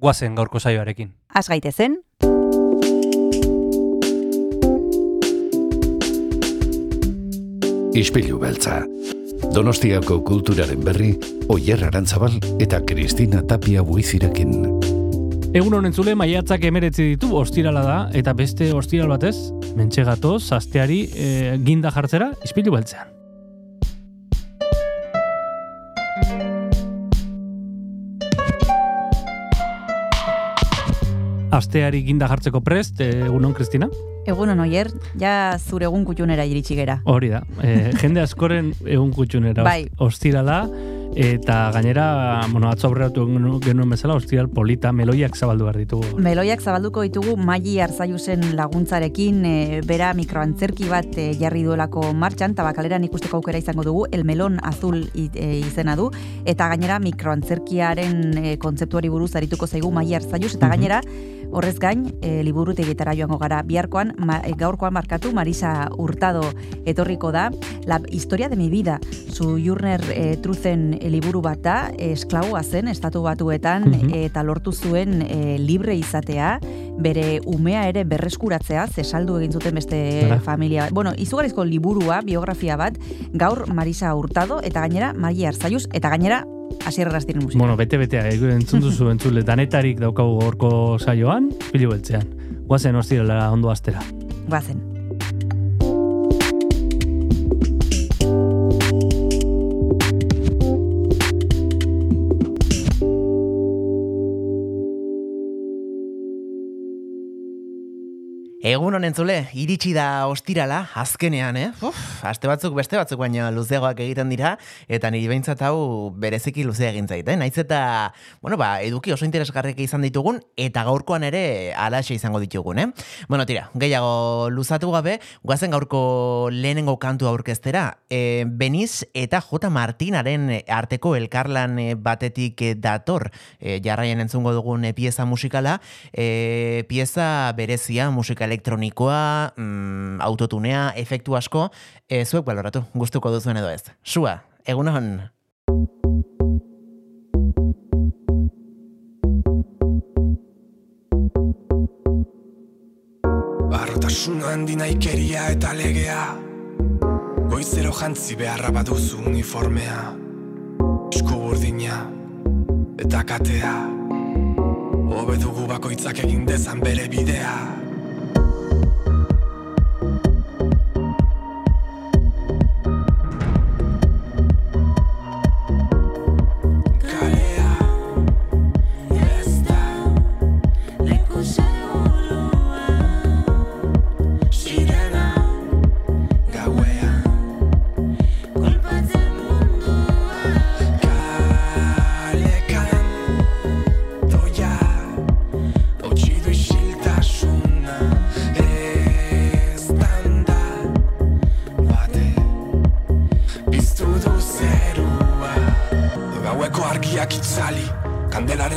guazen gaurko saioarekin. Az gaitezen, Ispilu beltza. Donostiako kulturaren berri, Oyer Arantzabal eta Kristina Tapia buizirekin. Egun honen zule, maiatzak emeretzi ditu, ostirala da, eta beste ostiral batez, mentxe gatoz, asteari e, ginda jartzera, izpilu beltzean. Asteari ginda jartzeko prest, e, egun hon, Kristina? egunon oier, ja zure egun kutxunera iritsi gera. Hori da, e, jende askoren egun kutxunera Bai. ostirala, eta gainera, bueno, atzo aurreratu genuen bezala, ostiral polita, meloiak zabaldu behar ditugu. Meloiak zabalduko ditugu Maili Arzaiusen laguntzarekin e, bera mikroantzerki bat e, jarri duelako martxan, tabakaleran ikusteko aukera izango dugu, El Melon Azul izena du, eta gainera mikroantzerkiaren e, kontzeptuari buruz arituko zaigu Maili Arzaius, eta Mhm. gainera, Horrez gain, e, liburutegietara joango gara biharkoan, ma, e, gaurkoan markatu Marisa Hurtado etorriko da, La historia de mi vida, zu Jurner e, truzen e, liburu bat da, esklaua zen, estatu batuetan, Mhm. eta lortu zuen e, libre izatea, bere umea ere berreskuratzea, ze saldu egin zuten beste Ara. familia. Bueno, izugarrizko liburua, biografia bat, gaur Marisa Hurtado, eta gainera Maria Arzaius, eta gainera Asier Errastiren musika. Bueno, bete-betea, eh, entzun duzu entzule, danetarik daukagu gorko saioan, pilu beltzean. Guazen ostirala ondo astera. Bazen. Egun honen zule, iritsi da ostirala, azkenean, eh? Uf, aste batzuk beste batzuk baina luzeagoak egiten dira, eta niri behintzat hau bereziki luzea egin zait, eh? Naiz eta, bueno, ba, eduki oso interesgarrik izan ditugun, eta gaurkoan ere alaxe izango ditugun, eh? Bueno, tira, gehiago luzatu gabe, guazen gaurko lehenengo kantu aurkeztera, e, Beniz eta J. Martinaren arteko elkarlan eh, batetik eh, dator, e, jarraian entzungo dugun pieza musikala, e, pieza berezia, musika elektronikoa, mm, autotunea, efektu asko, e, zuek baloratu, gustuko duzuen edo ez. Sua, egunon. Barrotasun handi naikeria eta legea Goizero jantzi beharra baduzu uniformea Esku burdina eta katea Hobe dugu bakoitzak egin dezan bere bidea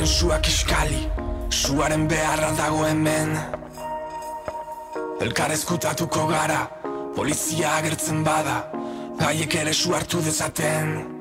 Kandelaren suak iskali Suaren beharra dago hemen. Elkar ezkutatuko gara Polizia agertzen bada Haiek ere su hartu dezaten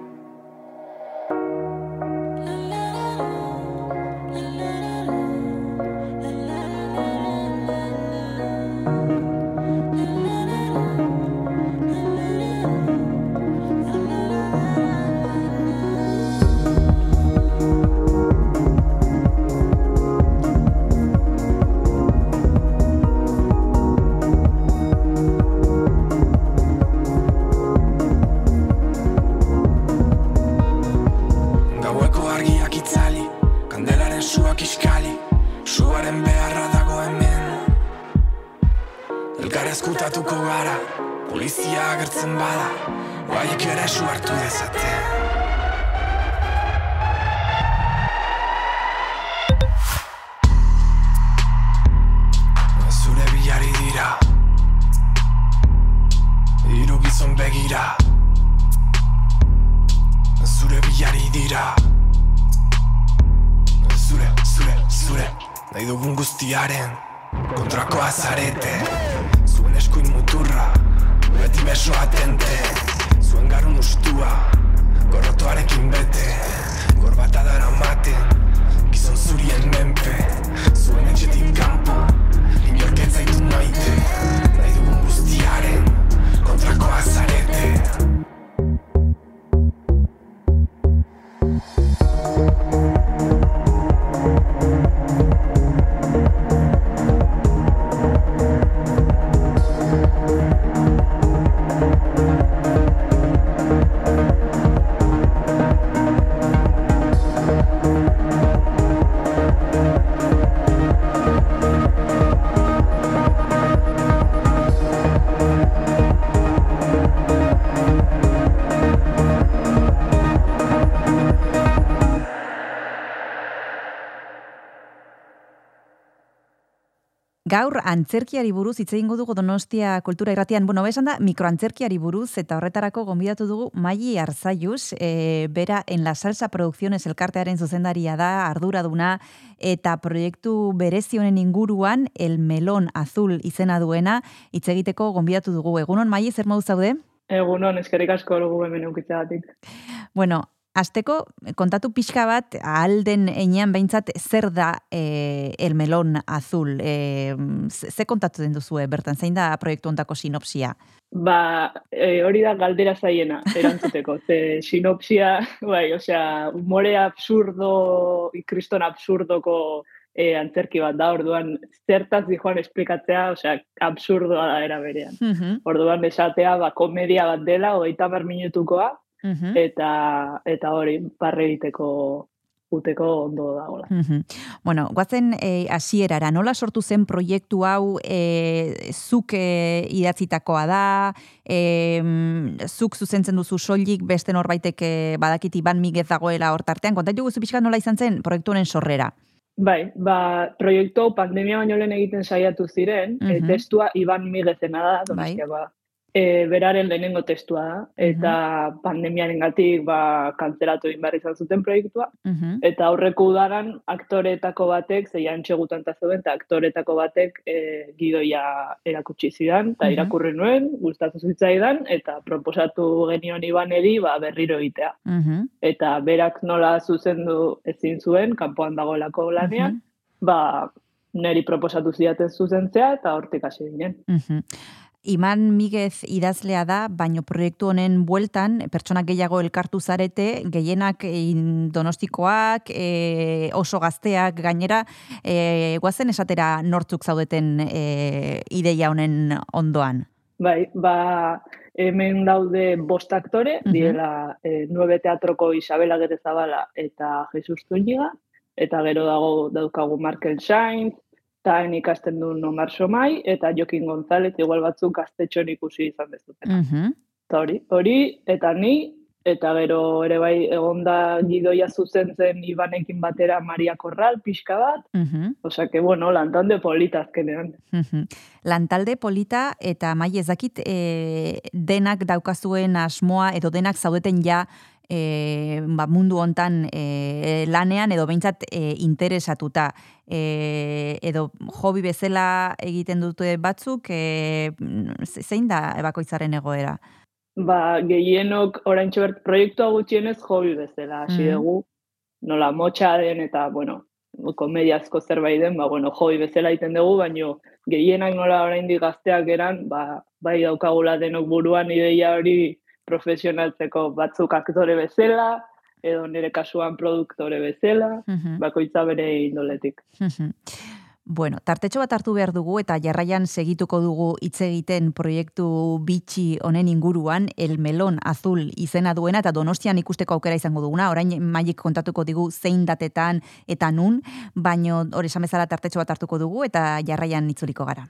Gaur antzerkiari buruz hitz egingo dugu Donostia Kultura Irratian. Bueno, besan da mikroantzerkiari buruz eta horretarako gonbidatu dugu Maili Arzaius, e, bera en la Salsa Producciones elkartearen zuzendaria da, arduraduna eta proiektu berezi honen inguruan El Melón Azul izena duena hitz egiteko gonbidatu dugu. Egunon Maili zer modu zaude? Egunon, eskerrik asko dugu hemen eukitzegatik. Bueno, Azteko, kontatu pixka bat, alden enean behintzat, zer da e, el melon azul? E, ze kontatu den duzue, bertan, zein da proiektu ontako sinopsia? Ba, e, hori da galdera zaiena, erantzuteko. Ze sinopsia, bai, osea, umore absurdo, kriston absurdoko e, antzerki bat da, orduan zertaz dijoan esplikatzea, osea, absurdoa da era berean. Mhm, Orduan esatea, ba, komedia bat dela, hogeita mar minutukoa, mhm, eta, eta hori, parre egiteko uteko ondo dagoela. mhm. Bueno, guazen eh, hasierara, nola sortu zen proiektu hau e, zuk e, idatzitakoa da, e, zuk zuzentzen duzu soilik beste norbaitek e, badakit iban migez dagoela hortartean, kontatu guzu pixka nola izan zen proiektu honen sorrera. Bai, ba, proiektu pandemia baino lehen egiten saiatu ziren, e, Mhm. testua Iban Migezena da, donostia ba. E, beraren lehenengo testua da, eta pandemiaren gatik ba, kantzeratu egin behar izan zuten proiektua, Mhm, eta aurreko udaran aktoretako batek, zei antxegutan eta zeuden, eta aktoretako batek e, gidoia erakutsi zidan, eta Mhm. irakurri nuen, gustatu zitzaidan, eta proposatu genion Ibaneri ba, berriro egitea. mhm, Eta berak nola zuzendu ezin zuen, kanpoan dagoelako lanean, ba, neri proposatu zidaten zuzentzea eta hortik hasi ginen. mhm. Iman Miguez idazlea da, baino proiektu honen bueltan pertsonak gehiago elkartu zarete, gehienak in- donostikoak, e, oso gazteak gainera, e, guazen esatera nortzuk zaudeten e, ideia honen ondoan. Bai, ba, hemen daude bost aktore, Mhm. diela e, nueve teatroko Isabela Gerezabala eta Jesus Zúñiga, eta gero dago daukagu Markel Sainz, taen ikasten duen Omar Somai, eta Jokin González, igual batzuk gaztetxon ikusi izan bezuten. Mhm, Eta hori, hori, eta ni, eta gero ere bai egonda gidoia zuzentzen Ibanekin batera Maria Corral, pixka bat, mhm, osea que bueno, lantande polita azkenean. mhm. Lantalde polita eta mai ez dakit e, denak daukazuen asmoa edo denak zaudeten ja e, ba, mundu hontan e, lanean edo behintzat e, interesatuta e, edo hobi bezala egiten dute batzuk e, ze- zein da bakoitzaren egoera? Ba, gehienok oraintxe bert proiektua gutxienez hobi bezala hasi Mhm. dugu. Nola motxa den eta, bueno, komediazko zerbait den, ba, bueno, hobi bezala egiten dugu, baino gehienak nola oraindik gazteak eran, ba, bai daukagula denok buruan ideia hori profesionaltzeko batzuk aktore bezala, edo nire kasuan produktore bezala, Mhm. bakoitza bere indoletik. Mhm. Bueno, tartetxo bat hartu behar dugu eta jarraian segituko dugu hitz egiten proiektu bitxi honen inguruan, El Melón Azul izena duena eta donostian ikusteko aukera izango duguna, orain maik kontatuko digu zein datetan eta nun, baino hori esan bezala tartetxo bat hartuko dugu eta jarraian itzuliko gara.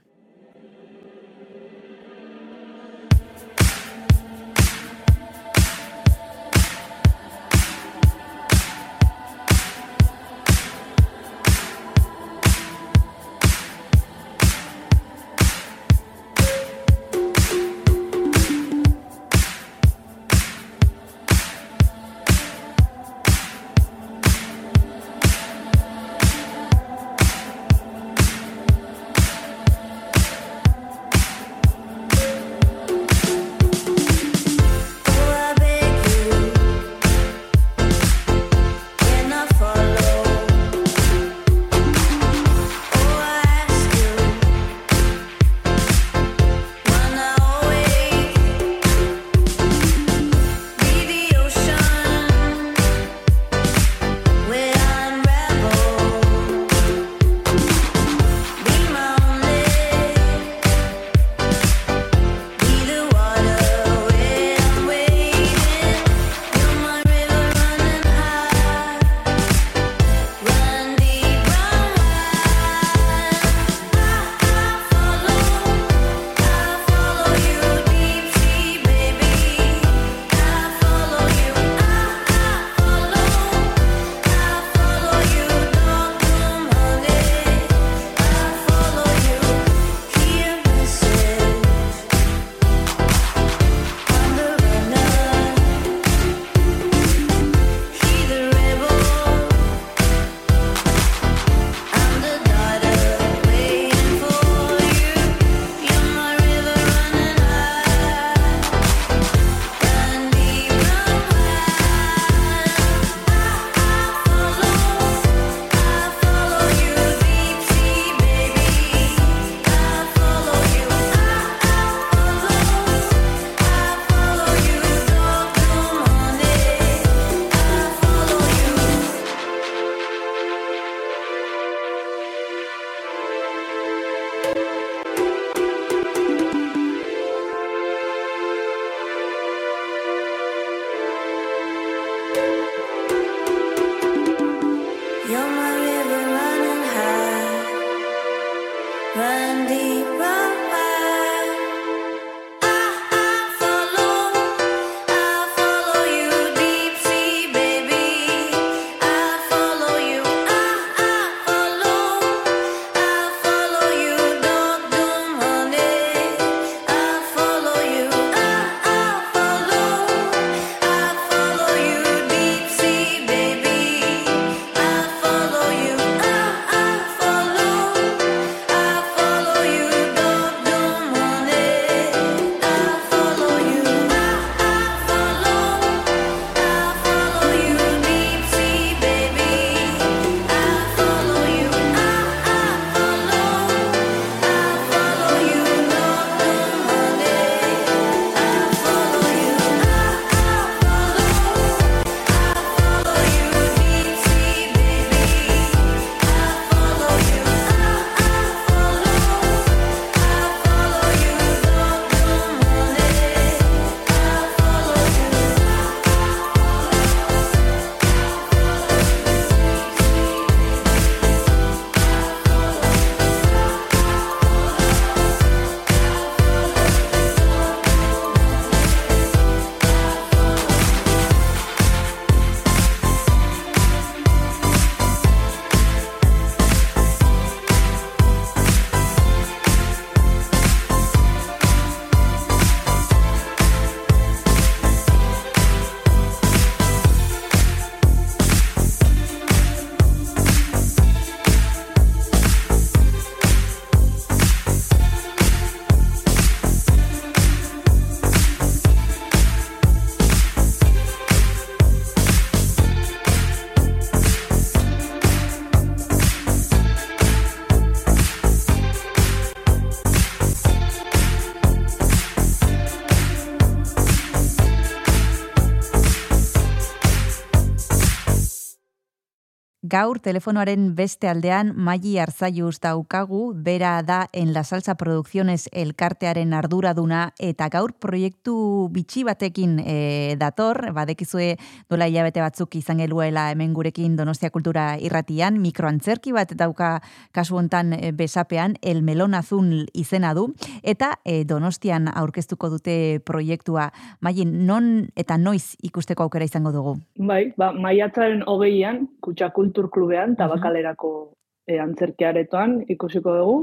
Gaur telefonoaren beste aldean Maili Arzaiuz daukagu, bera da en La Salsa Producciones elkartearen arduraduna eta gaur proiektu bitxi batekin e, dator, badekizue dola hilabete batzuk izan geluela hemen gurekin Donostia Kultura irratian, mikroantzerki bat dauka kasu hontan e, besapean, El Melon Azul izena du, eta e, Donostian aurkeztuko dute proiektua. Maili, non eta noiz ikusteko aukera izango dugu? Bai, ba, maiatzaren hogeian, Kutxa Kultur Klubean, tabakalerako e, antzerkiaretoan ikusiko dugu.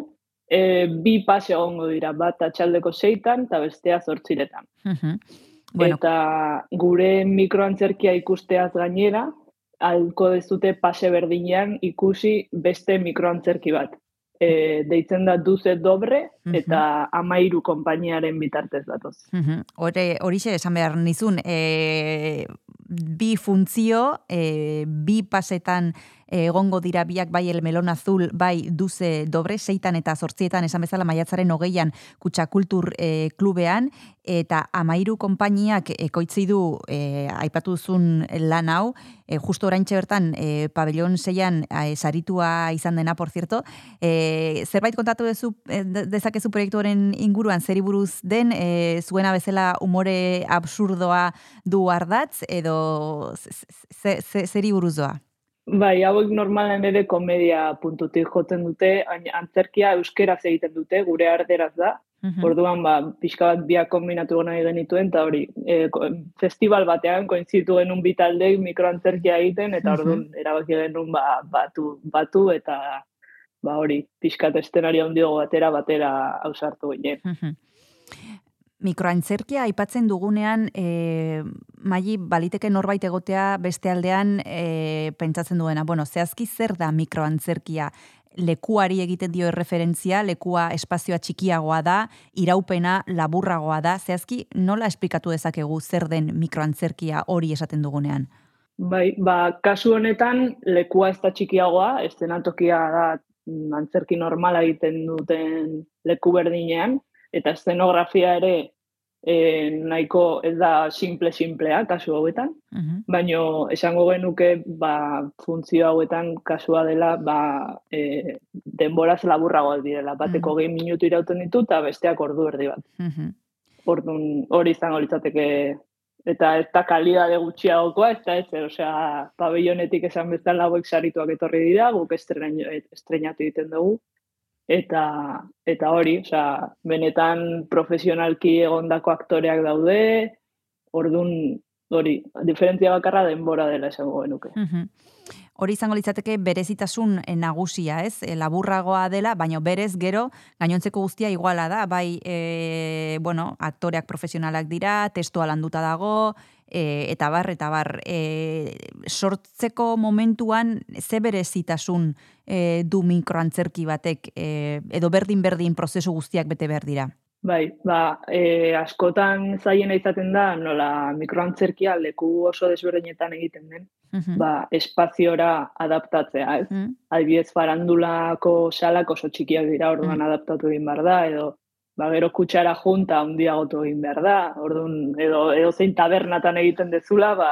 E, bi pase egongo dira, bat atxaldeko seitan eta bestea zortziretan. Mhm. Bueno, Eta gure mikroantzerkia ikusteaz gainera, alko dezute pase berdinean ikusi beste mikroantzerki bat. E, deitzen da Duze Dobre eta Amairu konpainiaren bitartez datoz. Mhm. Hore, horixe esan behar nizun, e, bi funtzio, e, bi pasetan egongo dira biak bai el melon azul, bai duze dobre, seitan eta zortzietan esan bezala maiatzaren hogeian kutsakultur e, klubean, eta amairu konpainiak ekoitzi du e, aipatu duzun lan hau, e, justo oraintxe bertan e, pabellon seian e, saritua izan dena, por cierto, e, zerbait kontatu dezu, de- dezakezu proiektuaren inguruan zeri buruz den, e, zuena bezala umore absurdoa du ardatz, edo ze- ze- ze- zeri buruz doa? Bai, hauek normalan ere komedia puntutik jotzen dute, antzerkia euskeraz egiten dute, gure arderaz da. Mhm. Orduan, ba, pixka bat biak kombinatu nahi genituen, eta hori, e, festival batean koinzitu genuen bi taldeek mikroantzerkia egiten, eta Mhm. orduan erabaki genuen ba, batu, batu eta ba hori, pixkat estenario handiago batera, batera ausartu ginen. Mhm. Mikroantzerkia aipatzen dugunean, e, maili baliteke norbait egotea beste aldean e, pentsatzen duena. Bueno, zehazki zer da mikroantzerkia? Lekuari egiten dio erreferentzia, lekua espazioa txikiagoa da, iraupena laburragoa da. Zehazki nola esplikatu dezakegu zer den mikroantzerkia hori esaten dugunean? Bai, ba, kasu honetan lekua ez da txikiagoa, eszenatokia da mm, antzerki normala egiten duten leku berdinean, eta eszenografia ere e, nahiko ez da simple-simplea kasu hauetan, Mhm. baino esango genuke ba, funtzio hauetan kasua dela ba, e, denboraz laburragoak direla, bateko gehi minutu irauten ditu eta besteak ordu erdi bat. Mhm. Orduan hori izango litzateke eta ez da kalidade gutxiagokoa, ez da ez, osea, pabellonetik esan bezala hauek sarituak etorri dira, guk estrenatu egiten dugu, eta eta hori, osea, benetan profesionalki egondako aktoreak daude, ordun hori, diferentzia bakarra denbora dela esango genuke. Mhm. Hori izango litzateke berezitasun eh, nagusia, ez? E, laburragoa dela, baina berez gero gainontzeko guztia iguala da, bai, e, bueno, aktoreak profesionalak dira, testua landuta dago, e, eta bar, eta bar, e, sortzeko momentuan ze berezitasun e, du mikroantzerki batek, e, edo berdin-berdin prozesu guztiak bete behar dira? Bai, ba, e, askotan zaiena izaten da, nola mikroantzerkia leku oso desberdinetan egiten den, Mhm. ba, espaziora adaptatzea, ez? Mm. Adibidez, farandulako salak oso txikiak dira, orduan Mm. adaptatu egin behar da, edo ba, gero kutsara junta handiagotu egin behar da, orduan, edo, edo zein tabernatan egiten dezula, ba,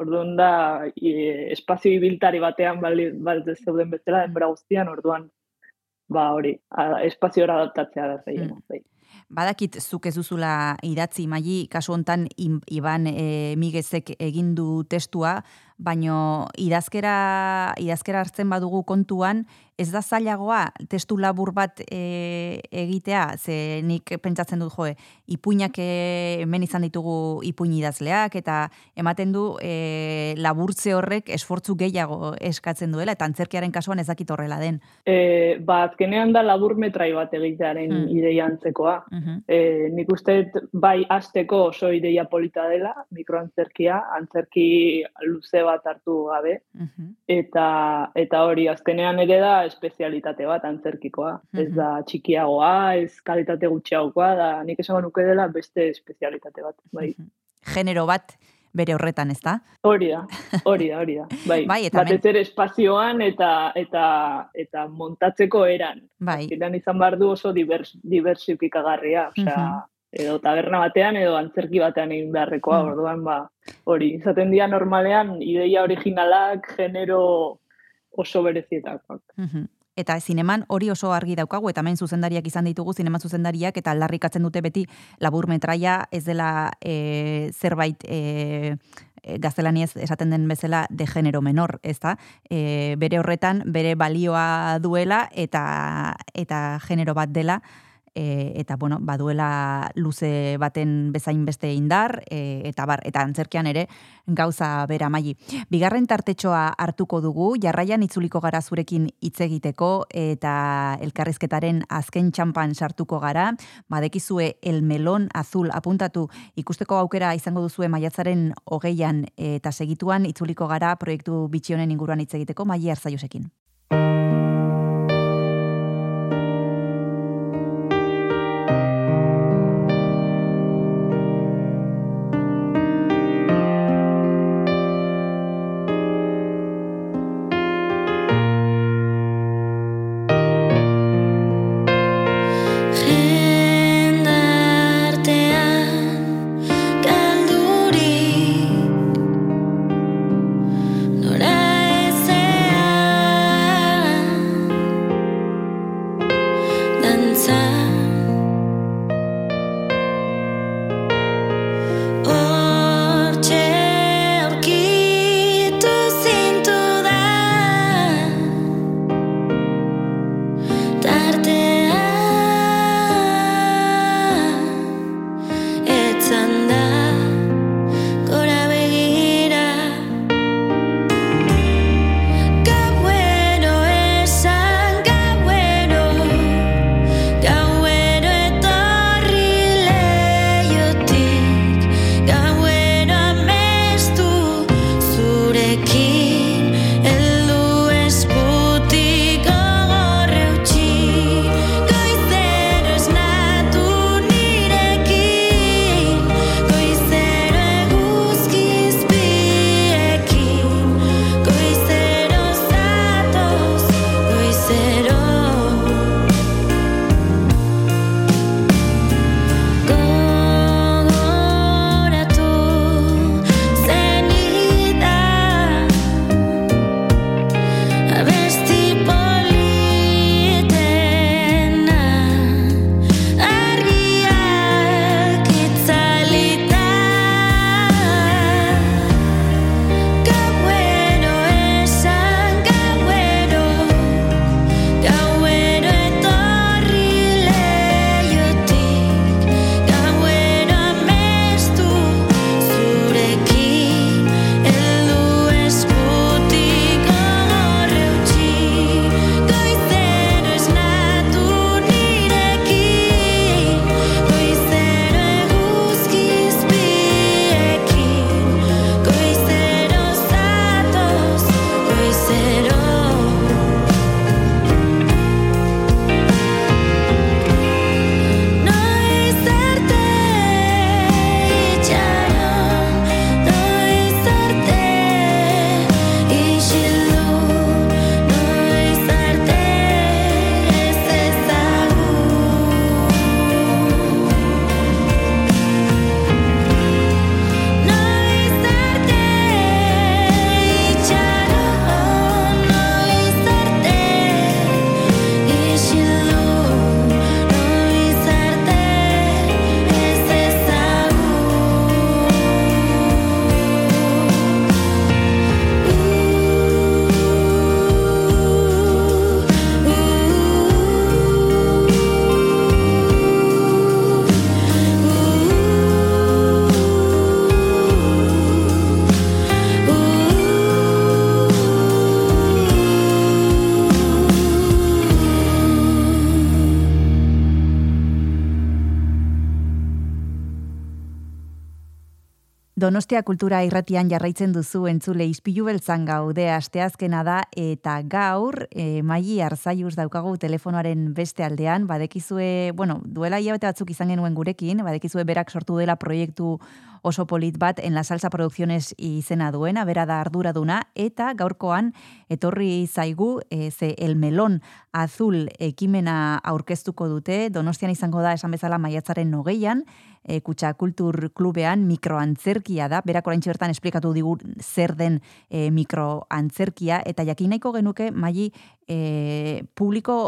orduan da, e, espazio ibiltari batean bali, bali zeuden bezala, denbora guztian, orduan, ba, hori, espaziora adaptatzea da zaiena. Mm. Badakit zuk ez duzula idatzi maili kasu hontan Iban e, Migezek egin du testua, baino idazkera idazkera hartzen badugu kontuan, ez da zailagoa testu labur bat e, egitea, ze nik pentsatzen dut joe, ipuinak e, hemen izan ditugu ipuin idazleak eta ematen du e, laburtze horrek esfortzu gehiago eskatzen duela eta antzerkiaren kasuan ez dakit horrela den. E, ba, azkenean da labur metrai bat egitearen Mm. ideia antzekoa. Mhm. E, nik uste bai hasteko oso ideia polita dela, mikroantzerkia, antzerki luze bat hartu gabe, Mhm. eta eta hori azkenean ere da espezialitate bat antzerkikoa. Ez Mhm. da txikiagoa, ez kalitate gutxiagokoa, da nik esango nuke dela beste espezialitate bat. Bai. Mhm. Genero bat bere horretan, ez da? Hori da, hori da, hori da. Bai, Bai, eta batez ere espazioan eta eta eta montatzeko eran. Bai. Azkenean izan behar du oso divers, diversifikagarria, osea, Mhm. Edo taberna batean edo antzerki batean egin beharrekoa, Mhm. orduan ba, hori, izaten dira normalean ideia originalak genero oso berezietakoak. Mhm. Eta zineman hori oso argi daukagu, eta hemen zuzendariak izan ditugu, zinema zuzendariak, eta aldarrikatzen dute beti labur metraia ez dela e, zerbait e, e, gaztelaniez esaten den bezala de genero menor, ez da? E, bere horretan, bere balioa duela eta eta genero bat dela, e, eta bueno, baduela luze baten bezain beste indar, e, eta bar, eta antzerkian ere gauza bera maili. Bigarren tartetxoa hartuko dugu, jarraian itzuliko gara zurekin hitz egiteko eta elkarrizketaren azken txampan sartuko gara. Badekizue El Melon Azul apuntatu ikusteko aukera izango duzue maiatzaren hogeian eta segituan itzuliko gara proiektu bitxionen inguruan hitz egiteko maili arzaiosekin. Donostia kultura irratian jarraitzen duzu entzule izpilu beltzan gaude. Asteazkena da eta gaur e, maili arzaiuz daukagu telefonoaren beste aldean, badekizue, bueno, duela hilabete batzuk izan genuen gurekin, badekizue berak sortu dela proiektu oso polit bat en la salsa producciones izena duena, bera da arduraduna, eta gaurkoan etorri zaigu e, ze el melon azul ekimena aurkeztuko dute, donostian izango da esan bezala maiatzaren nogeian, e, Kutsa Kultur Klubean mikroantzerkia da, berak oraintxe bertan esplikatu digu zer den e, mikroantzerkia, eta jakin nahiko genuke maili e, publiko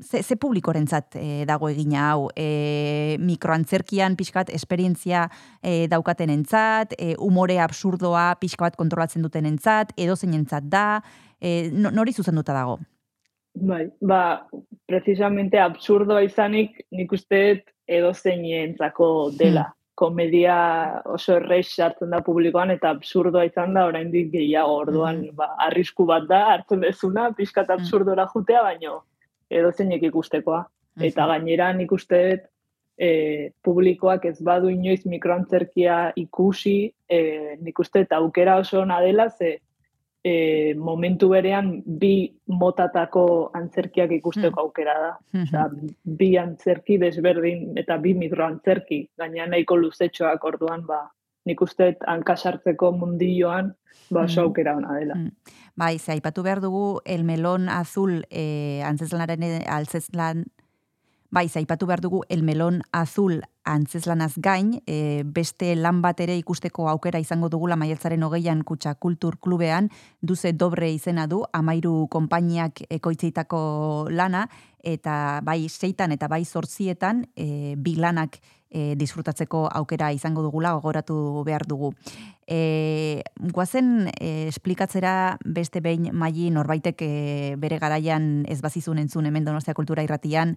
ze, ze publikorentzat e, dago egina hau? E, mikroantzerkian pixkat esperientzia e, daukatenentzat, e, umore absurdoa pixka bat kontrolatzen dutenentzat, edo zeinentzat da, e, no- nori zuzenduta dago? Bai, ba, precisamente absurdoa izanik nik uste edo zeinentzako dela. Komedia oso errex sartzen da publikoan eta absurdoa izan da oraindik gehiago. Orduan ba, arrisku bat da hartzen dezuna, pixkat absurdora jutea, baino edo zeinek ikustekoa. Eta gainera nik uste dut e, publikoak ez badu inoiz mikroantzerkia ikusi, e, nik uste dut aukera oso ona dela, ze e, momentu berean bi motatako antzerkiak ikusteko aukera da. Osea, bi antzerki desberdin eta bi mikroantzerki, gaina nahiko luzetxoak orduan, ba, nik uste hankasartzeko mundilloan, ba, oso aukera ona dela. Bai, ze aipatu behar dugu el melon azul e, antzeslanaren altzeslan Bai, ze aipatu behar dugu el melon azul antzeslanaz gain, e, beste lan bat ere ikusteko aukera izango dugula maiatzaren hogeian kutsa kultur klubean, duze dobre izena du, amairu konpainiak ekoitzeitako lana, eta bai seitan eta bai zortzietan e, bi lanak e, disfrutatzeko aukera izango dugula gogoratu behar dugu. E, guazen e, esplikatzera beste behin maili norbaitek e, bere garaian ez bazizun entzun hemen Donostia Kultura Irratian,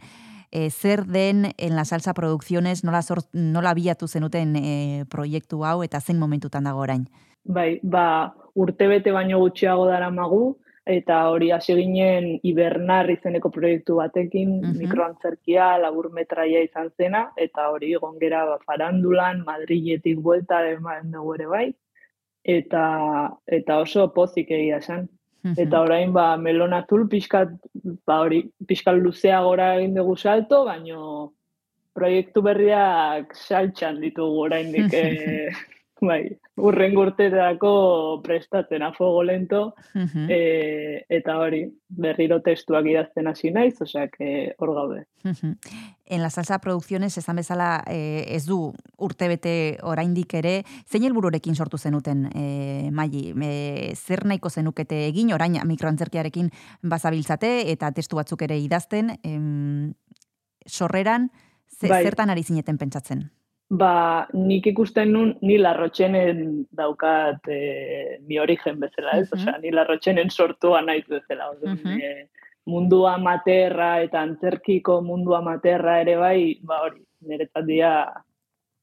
e, zer den en la salsa producciones nola, sort, nola bilatu zenuten e, proiektu hau eta zein momentutan dago orain. Bai, ba, urtebete baino gutxiago daramagu, eta hori hasi ginen hibernar izeneko proiektu batekin, Mhm. mikroantzerkia, labur metraia izan zena, eta hori egon gera ba, farandulan, Madriletik buelta eman dugu ere bai, eta, eta oso pozik egia esan. Eta orain ba melon azul pixkat ba hori pixkat luzea gora egin dugu salto, baino proiektu berriak saltxan ditugu oraindik eh, bai, urren urterako prestatzen a fuego lento Mhm. eh, eta hori berriro testuak idazten hasi naiz, que hor gaude. Mhm. En la salsa producciones esan bezala eh, ez du urtebete oraindik ere, zein helbururekin sortu zenuten eh, maili? E, zer nahiko zenukete egin orain mikroantzerkiarekin bazabiltzate eta testu batzuk ere idazten, em, sorreran ze, Bai. zertan ari zineten pentsatzen? Ba, nik ikusten nun, ni larrotxenen daukat e, mi origen bezala, ez? Mhm. Osea, ni larrotxenen sortua naiz bezala. Orduan, Mhm. e, mundu amaterra eta antzerkiko mundu amaterra ere bai, ba hori, niretzat dira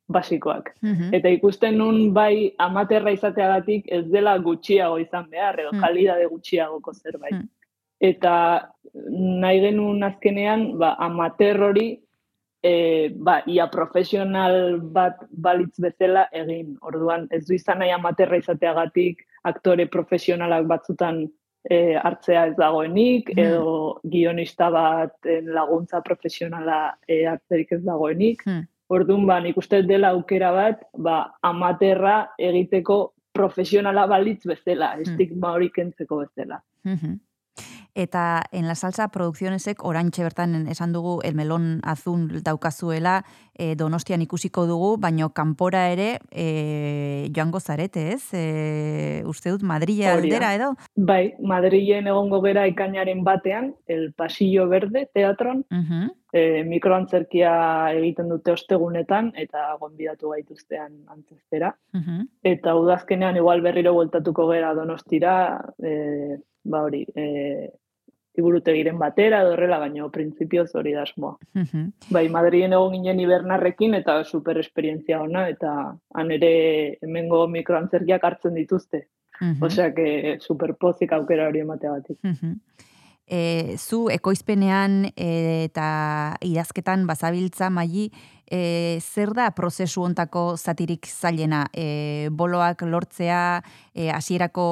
basikoak. Mhm. Eta ikusten nun bai amaterra izateagatik ez dela gutxiago izan behar, edo Mm. kalidade gutxiagoko zerbait. Mm. Eta nahi genuen azkenean, ba, amater hori, e, ba, ia profesional bat balitz bezala egin. Orduan, ez du izan nahi amaterra izateagatik aktore profesionalak batzutan e, hartzea ez dagoenik, Mm. edo guionista bat laguntza profesionala e, hartzerik ez dagoenik. Mm. Orduan, ba, nik uste dela aukera bat, ba, amaterra egiteko profesionala balitz bezala, estigma hori kentzeko bezala. Mhm. Eta en la salsa produccionesek oraintxe bertan esan dugu el melon azul daukazuela e, Donostian ikusiko dugu, baino kanpora ere e, joango zarete, ez? E, uste dut Madrile aldera edo? Bai, Madrilen egongo gera ikainaren batean, el Pasillo Verde teatron, Mhm. e, mikroantzerkia egiten dute ostegunetan, eta gonbidatu gaituztean antzestera. Mhm. Eta udazkenean igual berriro bueltatuko gera donostira, e, ba hori, e, liburutegiren batera edo horrela, baina printzipioz hori da asmoa. Mhm. Bai, Madrilen egon ginen hibernarrekin eta super esperientzia ona, eta han ere hemengo mikroantzerkiak hartzen dituzte. Mhm. Osea, que super pozik aukera hori emateagatik. Mhm. E, zu ekoizpenean e, eta idazketan bazabiltza maili E, zer da prozesu ontako zatirik zailena? E, boloak lortzea, e, hasierako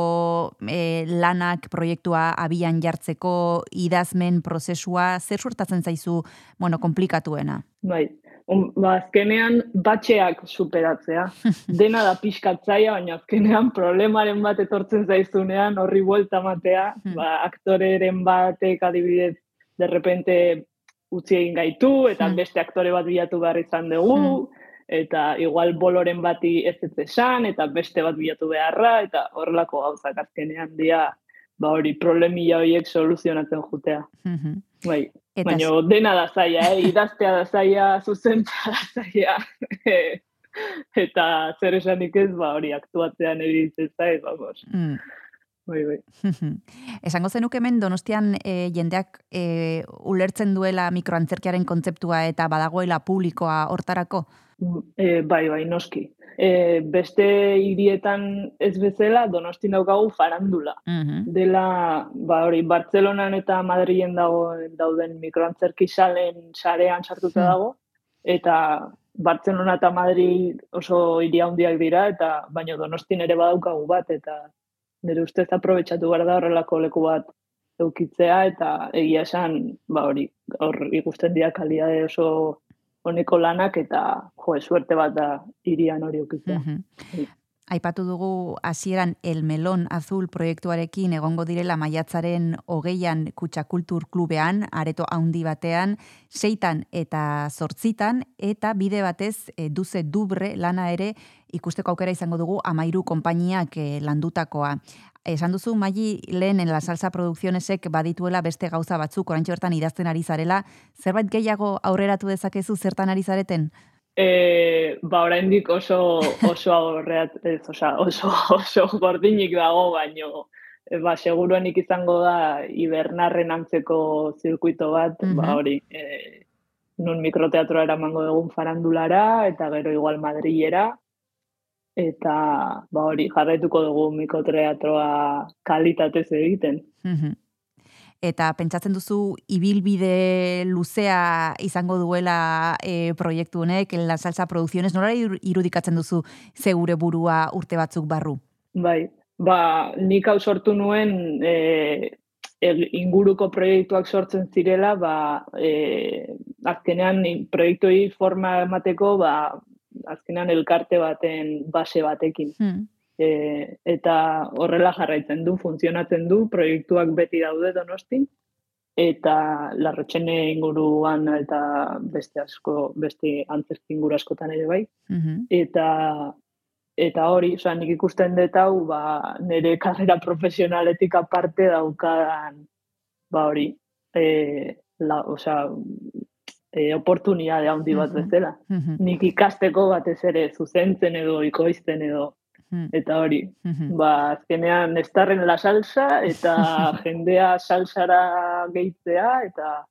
e, lanak proiektua abian jartzeko, idazmen prozesua, zer suertatzen zaizu, bueno, komplikatuena? Bai, um, ba, azkenean batxeak superatzea. Dena da pixkatzaia, baina azkenean problemaren bat etortzen zaizunean horri buelta matea, Hmm. ba, aktoreren batek adibidez, de repente utzi egin gaitu, eta Hmm. beste aktore bat bilatu behar izan dugu, eta igual boloren bati ez ez esan, eta beste bat bilatu beharra, eta horrelako gauzak azkenean dia, ba hori problemilla horiek soluzionatzen jutea. Mhm. Bai, Baina dena da zaila, eh? idaztea da zaila, zuzentzea da zaila. eta zer esanik ez, ba, hori aktuatzean eritzen zaiz, vamos. Mm. Bai, bai. Esango zenuk hemen Donostian e, jendeak e, ulertzen duela mikroantzerkiaren kontzeptua eta badagoela publikoa hortarako? E, bai, bai, noski. E, beste hirietan ez bezala, donosti daukagu farandula. Mhm. Dela, ba hori, Bartzelonan eta Madrilen dago dauden mikroantzerki salen sarean sartuta Hmm. dago, eta Bartzelona eta Madrid oso hiri handiak dira, eta baina donostin ere badaukagu bat, eta nire ustez aprobetsatu behar da horrelako leku bat eukitzea, eta egia esan, ba hori, hor ikusten dira kalidade oso honeko lanak, eta jo, suerte bat da hirian hori eukitzea. Mhm. Bai. Aipatu dugu hasieran El Melon Azul proiektuarekin egongo direla maiatzaren hogeian Kutsakultur Klubean, areto handi batean, seitan eta zortzitan, eta bide batez e, duze dubre lana ere ikusteko aukera izango dugu amairu konpainiak e, landutakoa. Esan duzu, Maili, lehen en la salsa produkzionesek badituela beste gauza batzuk, orantxe bertan idazten ari zarela, zerbait gehiago aurreratu dezakezu zertan ari zareten? E, ba, oraindik oso oso aurreat, ez, osea, oso, oso gordinik dago, baino, e, ba, seguruenik izango da ibernarren antzeko zirkuito bat, Mhm. ba, hori, e, nun mikroteatroa eramango dugun farandulara, eta gero igual Madrilera, eta, ba, hori, jarraituko dugu mikroteatroa kalitatez egiten. Eta pentsatzen duzu ibilbide luzea izango duela e, proiektu honek, La Salsa Producciones, nola ir- irudikatzen duzu zeure burua urte batzuk barru? Bai, ba, nik hau sortu nuen e, el- inguruko proiektuak sortzen zirela, ba, e, azkenean proiektuei forma emateko, ba, azkenean elkarte baten base batekin. Hmm. E, eta horrela jarraitzen du, funtzionatzen du, proiektuak beti daude donostin, eta larrotxene inguruan eta beste asko, beste antzerki inguru askotan ere bai Mhm. eta eta hori, osea, nik ikusten dut hau, ba, nire karrera profesionaletik aparte daukadan, ba hori, e, la, osea, e, oportunidade handi bat bezala. Mhm. Nik ikasteko batez ere zuzentzen edo ikoizten edo, eta hori, Mhm. ba, azkenean estarren la salsa, eta jendea salsara gehitzea, eta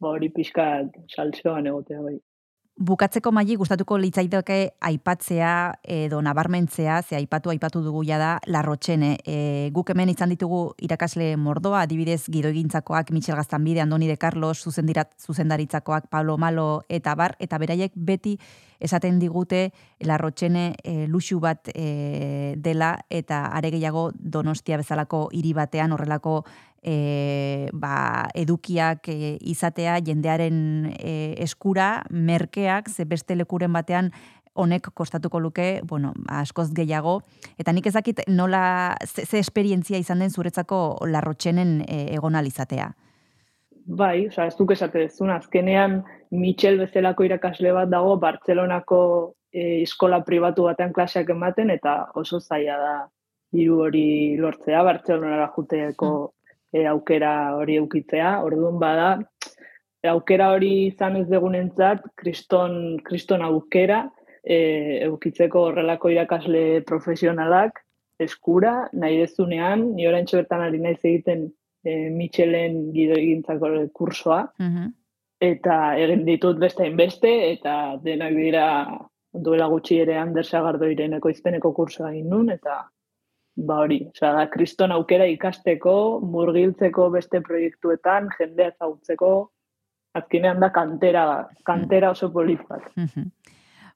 ba hori pixkat salsoan egotea bai. Bukatzeko maili gustatuko litzaidake aipatzea edo nabarmentzea, ze aipatu aipatu dugu ja da Larrotxene. E, guk hemen izan ditugu irakasle mordoa, adibidez gidoigintzakoak Michel Gaztanbide, Andoni de Carlos, zuzendirat, zuzendaritzakoak Pablo Malo eta bar, eta beraiek beti esaten digute Larrotxene e, luxu bat e, dela eta are gehiago Donostia bezalako hiri batean horrelako e, ba, edukiak e, izatea jendearen e, eskura, merkeak, ze beste lekuren batean honek kostatuko luke, bueno, askoz gehiago. Eta nik ezakit nola, ze, ze esperientzia izan den zuretzako larrotxenen e, egon alizatea. Bai, osea, ez duk esate dezun, azkenean Michel bezalako irakasle bat dago Bartzelonako e, eskola pribatu batean klaseak ematen eta oso zaila da diru hori lortzea, Bartzelonara juteeko e, aukera hori eukitzea. Orduan bada, aukera hori izan ez degunentzat, kriston, kriston aukera e, eukitzeko horrelako irakasle profesionalak eskura, nahi dezunean, ni orain bertan ari naiz egiten e, Michelen gidoegintzako kursoa, Mhm. eta egin ditut beste hainbeste, eta denak dira duela gutxi ere Ander Sagardoiren ekoizpeneko kursoa egin nun, eta ba hori, osea, da kriston aukera ikasteko, murgiltzeko beste proiektuetan, jendea ezagutzeko, azkenean da kantera, kantera oso polit bat.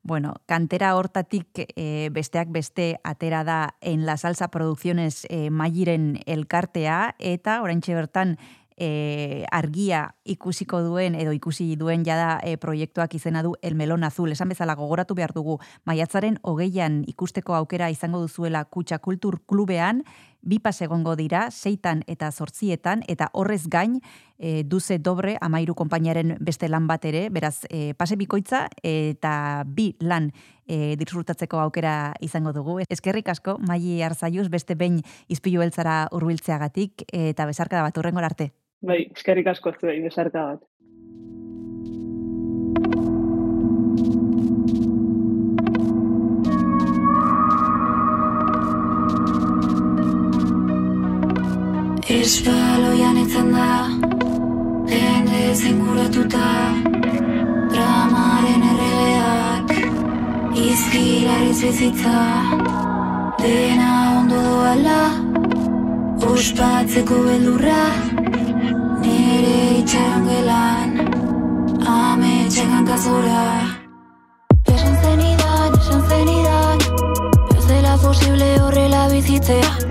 Bueno, kantera hortatik e, besteak beste atera da en la salsa producciones e, mairen elkartea eta oraintxe bertan e, argia ikusiko duen edo ikusi duen jada e, proiektuak izena du El Melón Azul. Esan bezala gogoratu behar dugu maiatzaren hogeian ikusteko aukera izango duzuela Kutxa Kultur Klubean, bi pas egongo dira, seitan eta zortzietan, eta horrez gain, e, duze dobre amairu konpainiaren beste lan bat ere, beraz, e, pase bikoitza eta bi lan e, disfrutatzeko aukera izango dugu. Eskerrik asko, Maili Arzaiuz, beste behin izpilu beltzara urbiltzeagatik, eta bezarka da bat urrengor arte. Bai, eskerrik asko zuei, besarka bat. Espaloian etzen da Jende zinguratuta Dramaren erregeak Izkilariz bizitza Dena ondo doala Ospatzeko beldurra Itxaron gelan Ame txekan kazora Esan zenidan, esan zenidan Ez dela posible horrela bizitzea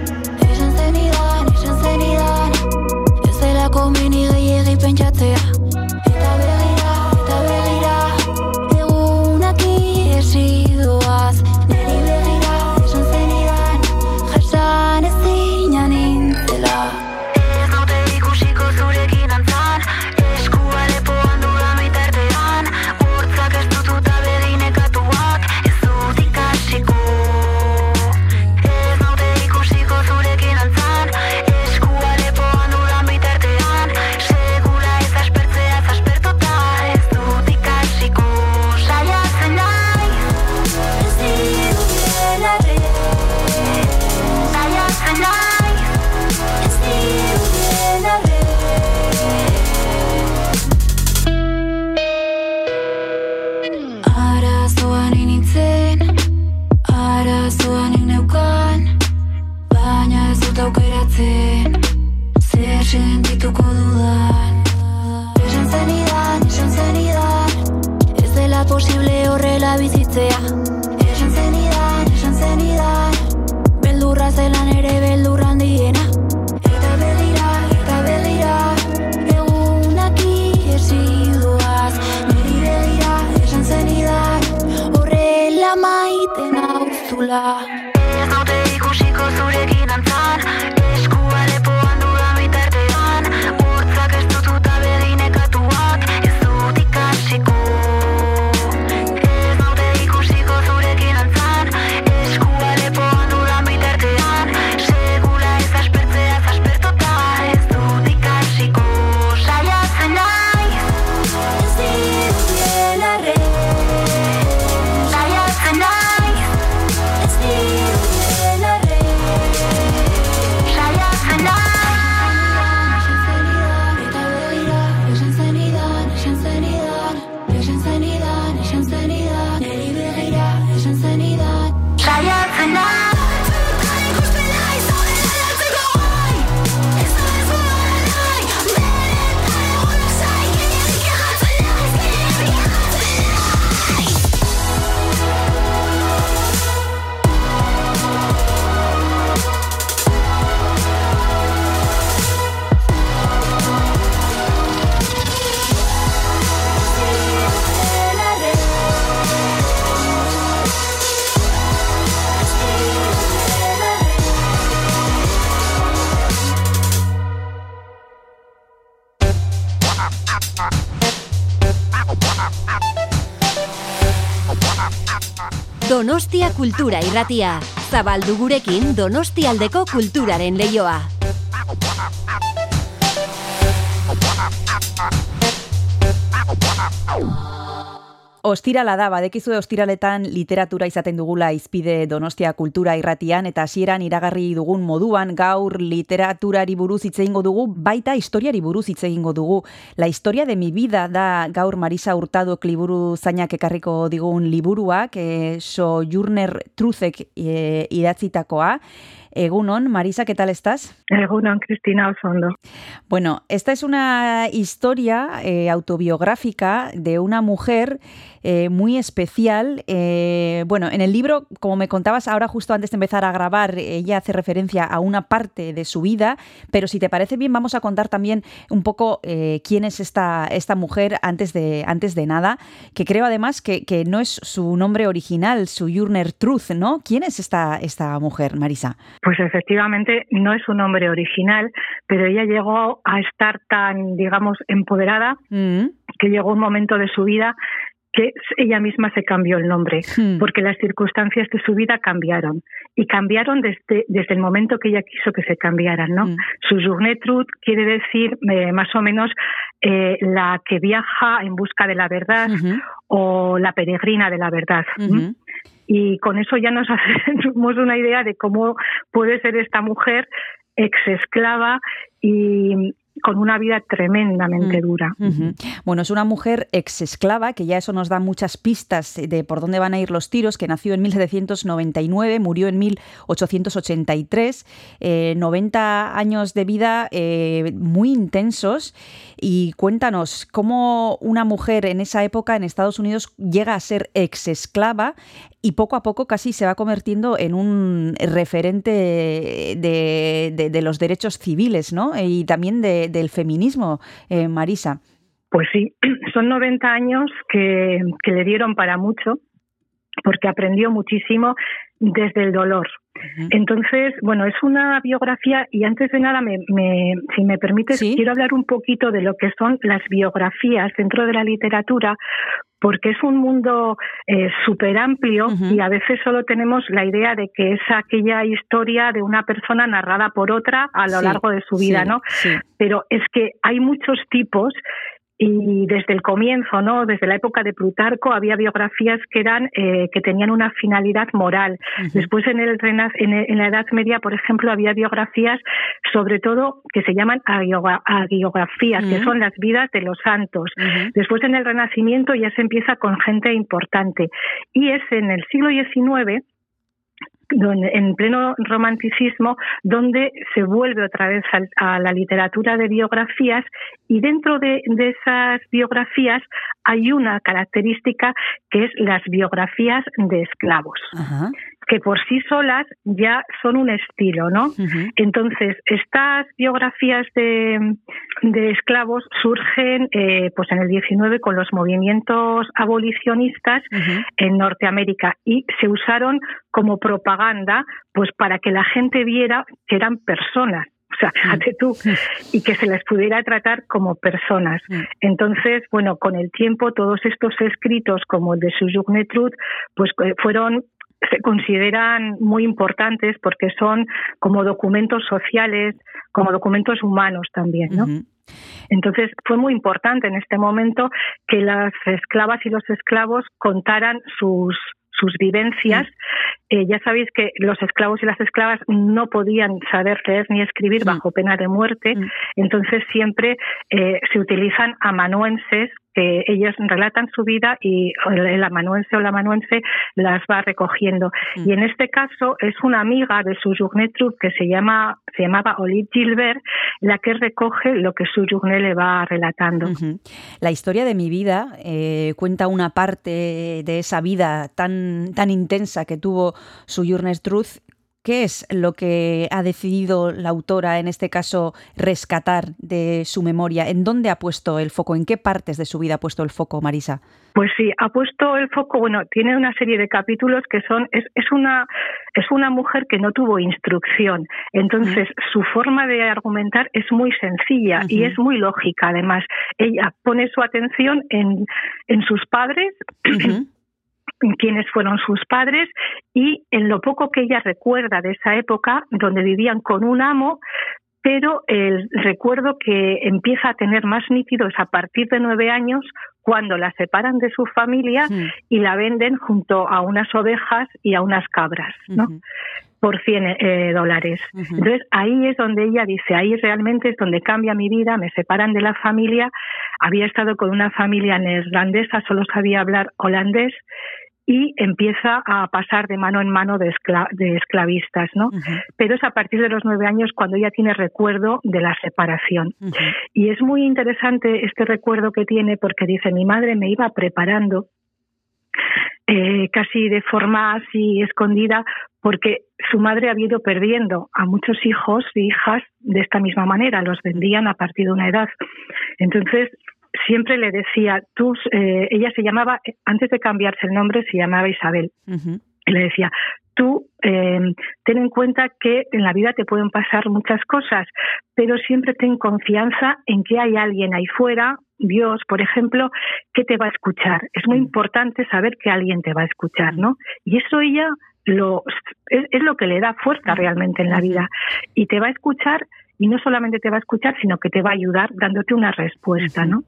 Kultura Irratia. Zabaldu gurekin Donostialdeko kulturaren leioa. Ostirala da, badekizue ostiraletan literatura izaten dugula izpide Donostia kultura irratian, eta hasieran iragarri dugun moduan gaur literaturari buruz hitz egingo dugu, baita historiari buruz hitz egingo dugu. La historia de mi vida da gaur Marisa Hurtado liburu zainak ekarriko digun liburuak, e, Sojourner Truzek e, idatzitakoa, Egunon, Marisa, ¿qué tal estás? Egunon, Cristina Osondo. Bueno, esta es una historia eh, autobiográfica de una mujer eh, muy especial. Eh, bueno, en el libro, como me contabas ahora justo antes de empezar a grabar, ella hace referencia a una parte de su vida, pero si te parece bien, vamos a contar también un poco eh, quién es esta, esta mujer antes de, antes de nada, que creo además que, que no es su nombre original, su Jurner Truth, ¿no? ¿Quién es esta, esta mujer, Marisa? Pues efectivamente no es su nombre original, pero ella llegó a estar tan, digamos, empoderada Mm, que llegó un momento de su vida que ella misma se cambió el nombre, Hmm. porque las circunstancias de su vida cambiaron. Y cambiaron desde, desde el momento que ella quiso que se cambiaran, ¿no? Mm. Su journée truth quiere decir eh, más o menos eh, la que viaja en busca de la verdad o la peregrina de la verdad. y con eso ya nos hacemos una idea de cómo puede ser esta mujer ex esclava y con una vida tremendamente Mm. dura. Bueno, es una mujer ex esclava, que ya eso nos da muchas pistas de por dónde van a ir los tiros, que nació en 1799, murió en 1883, eh, 90 años de vida eh, muy intensos. Y cuéntanos, ¿cómo una mujer en esa época en Estados Unidos llega a ser ex esclava y poco a poco casi se va convirtiendo en un referente de, de- de los derechos civiles, ¿no? Y también de- del feminismo, eh, Marisa. Pues sí, son 90 años que, que le dieron para mucho, porque aprendió muchísimo desde el dolor. Entonces, bueno, es una biografía y antes de nada, me, me- si me permites, Sí. quiero hablar un poquito de lo que son las biografías dentro de la literatura, porque es un mundo súper amplio y a veces solo tenemos la idea de que es aquella historia de una persona narrada por otra a lo Sí, largo de su vida, sí, ¿no? Sí. pero es que hay muchos tipos y desde el comienzo, ¿no? Desde la época de Plutarco había biografías que eran eh, que tenían una finalidad moral. Después en el en, el- en la Edad Media, por ejemplo, había biografías, sobre todo que se llaman agiografías, que son las vidas de los santos. Después en el Renacimiento ya se empieza con gente importante y es en el siglo XIX en pleno romanticismo, donde se vuelve otra vez al- a, la literatura de biografías y dentro de, esas biografías hay una característica que es las biografías de esclavos. Que por sí solas ya son un estilo, ¿no? Entonces, estas biografías de, de esclavos surgen eh, pues en el 19 con los movimientos abolicionistas en Norteamérica y se usaron como propaganda pues para que la gente viera que eran personas. O sea, fíjate tú, y que se les pudiera tratar como personas. Entonces, bueno, con el tiempo todos estos escritos como el de Sujourné Truth, pues eh, fueron se consideran muy importantes porque son como documentos sociales, como documentos humanos también, ¿no? Entonces fue muy importante en este momento que las esclavas y los esclavos contaran sus sus vivencias. Eh, ya sabéis que los esclavos y las esclavas no podían saber leer ni escribir bajo pena de muerte, Mm. entonces siempre eh, se utilizan amanuenses que ellos relatan su vida y el amanuense o la amanuense las va recogiendo. Mm. Y en este caso es una amiga de su journée troupe que se llama se llamaba Olive Gilbert la que recoge lo que su journée le va relatando. La historia de mi vida eh, cuenta una parte de esa vida tan, tan intensa que tuvo su Journey's Truth. ¿Qué es lo que ha decidido la autora, en este caso, rescatar de su memoria? ¿En dónde ha puesto el foco? ¿En qué partes de su vida ha puesto el foco, Marisa? Pues sí, ha puesto el foco, bueno, tiene una serie de capítulos que son, es, es una es una mujer que no tuvo instrucción. Entonces, su forma de argumentar es muy sencilla y es muy lógica, además. Ella pone su atención en, en sus padres, quiénes fueron sus padres y en lo poco que ella recuerda de esa época donde vivían con un amo, pero el recuerdo que empieza a tener más nítido es a partir de nueve años cuando la separan de su familia y la venden junto a unas ovejas y a unas cabras, ¿no? Por 100 eh, dólares. Entonces ahí es donde ella dice, ahí realmente es donde cambia mi vida, me separan de la familia, había estado con una familia neerlandesa, solo sabía hablar holandés y empieza a pasar de mano en mano de, escla- de esclavistas, ¿no? Pero es a partir de los nueve años cuando ella tiene recuerdo de la separación. Y es muy interesante este recuerdo que tiene porque dice, mi madre me iba preparando eh, casi de forma así escondida, porque su madre había ido perdiendo a muchos hijos e hijas de esta misma manera, los vendían a partir de una edad. Entonces, siempre le decía, tú, eh, ella se llamaba, antes de cambiarse el nombre, se llamaba Isabel. Y le decía, tú eh, ten en cuenta que en la vida te pueden pasar muchas cosas, pero siempre ten confianza en que hay alguien ahí fuera, Dios, por ejemplo, que te va a escuchar. Es muy importante saber que alguien te va a escuchar, ¿no? Y eso ella lo, es, es lo que le da fuerza realmente en la vida. Y te va a escuchar, y no solamente te va a escuchar, sino que te va a ayudar dándote una respuesta, ¿no?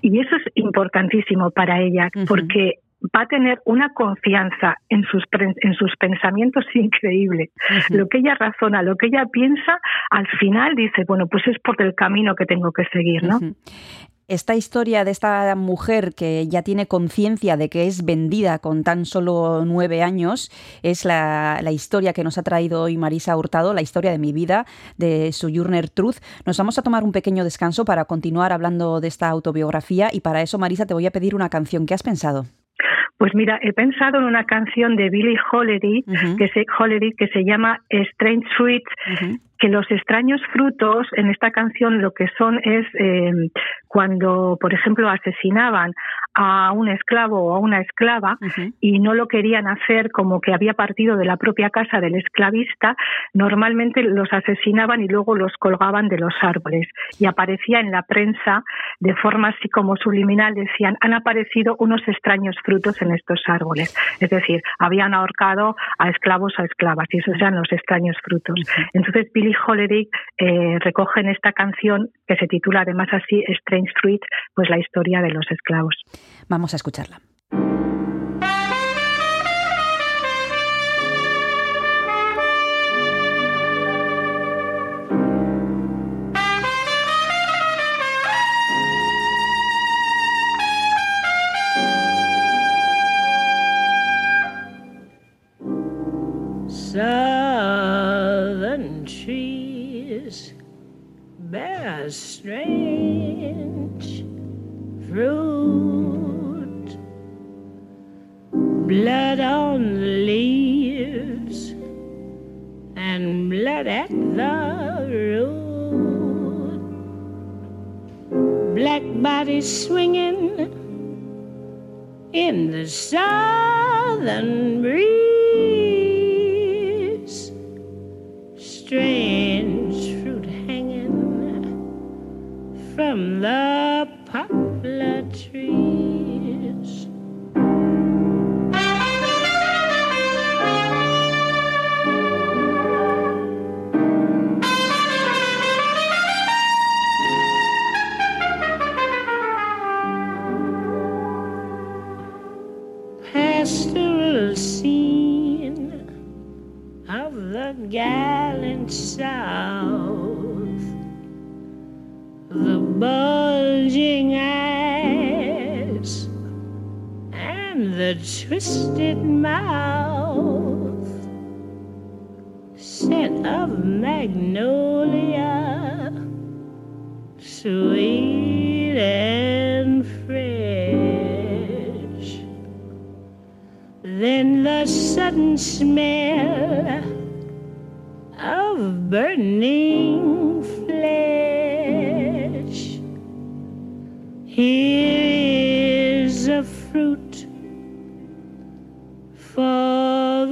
Y eso es importantísimo para ella, porque va a tener una confianza en sus, en sus pensamientos increíble. Lo que ella razona, lo que ella piensa, al final dice, bueno, pues es por el camino que tengo que seguir, ¿no? Esta historia de esta mujer que ya tiene conciencia de que es vendida con tan solo nueve años es la, la historia que nos ha traído hoy Marisa Hurtado, la historia de mi vida, de Sojourner Truth. Nos vamos a tomar un pequeño descanso para continuar hablando de esta autobiografía y para eso, Marisa, te voy a pedir una canción. ¿Qué has pensado? Pues mira, he pensado en una canción de Billie Holiday, que, se, Holiday que se llama Strange Fruit, que los extraños frutos en esta canción lo que son es eh, cuando, por ejemplo, asesinaban a un esclavo o a una esclava y no lo querían hacer como que había partido de la propia casa del esclavista, normalmente los asesinaban y luego los colgaban de los árboles. Y aparecía en la prensa de forma así como subliminal, decían, han aparecido unos extraños frutos en estos árboles. Es decir, habían ahorcado a esclavos a esclavas y esos eran los extraños frutos. Entonces Billie Holiday eh, recoge en esta canción, que se titula además así Strange Fruit, pues la historia de los esclavos. Vamos a escucharla. Southern trees bear strange fruit, blood on the leaves and blood at the root, black bodies swinging in the southern breeze. from the twisted mouth, scent of magnolia, sweet and fresh. Then the sudden smell of burning flesh. Here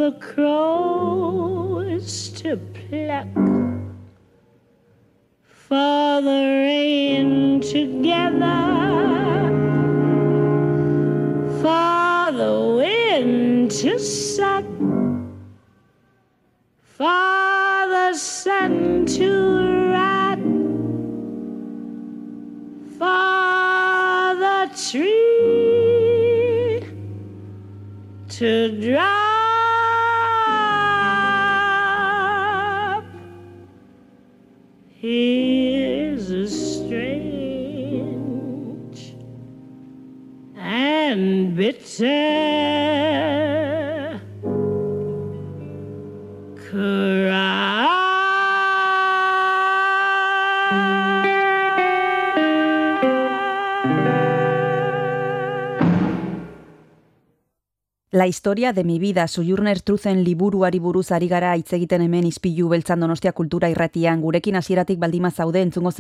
the crows to pluck, for the rain together, for the wind to suck. For the sun to rot, for the tree to drop. and bitter. La historia de mi vida, Sujurner Truzen liburuari buruz ari gara hitz egiten hemen izpilu beltzan donostia kultura irratian. Gurekin hasieratik baldima zaude entzungo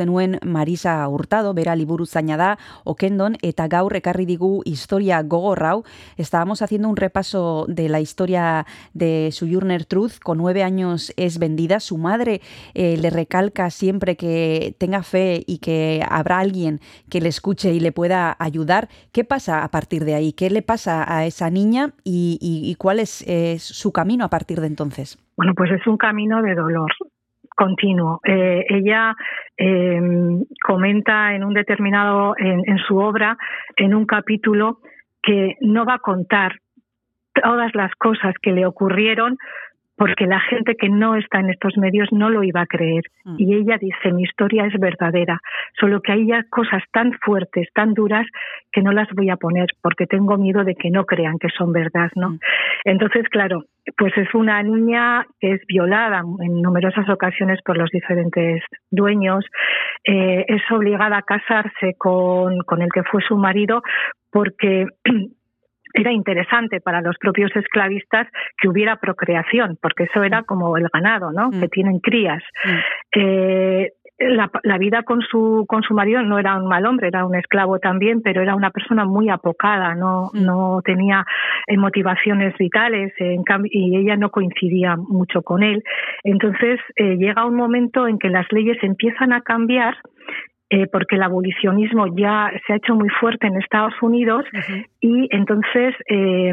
Marisa Hurtado, bera liburu zaina da, okendon, eta gaur ekarri digu historia gogorrau. Estábamos haciendo un repaso de la historia de Sujurner Truth, con nueve años es vendida. Su madre eh, le recalca siempre que tenga fe y que habrá alguien que le escuche y le pueda ayudar. ¿Qué pasa a partir de ahí? ¿Qué le pasa a esa niña? Y, y, cuál es su camino a partir de entonces? Bueno, pues es un camino de dolor continuo. Eh, ella eh, comenta en un determinado, en su obra, en un capítulo, que no va a contar todas las cosas que le ocurrieron porque la gente que no está en estos medios no lo iba a creer. Mm. Y ella dice, mi historia es verdadera, solo que hay ya cosas tan fuertes, tan duras, que no las voy a poner porque tengo miedo de que no crean que son verdad, ¿no? Mm. Entonces, claro, pues es una niña que es violada en numerosas ocasiones por los diferentes dueños, eh, es obligada a casarse con, con el que fue su marido porque era interesante para los propios esclavistas que hubiera procreación, porque eso era como el ganado, ¿no? Mm. Que tienen crías. Mm. Eh, la, la, vida con su con su marido no era un mal hombre, era un esclavo también, pero era una persona muy apocada, no Mm. no tenía eh, motivaciones vitales, en cambio, y ella no coincidía mucho con él. Entonces eh, llega un momento en que las leyes empiezan a cambiar eh, porque el abolicionismo ya se ha hecho muy fuerte en Estados Unidos y entonces eh,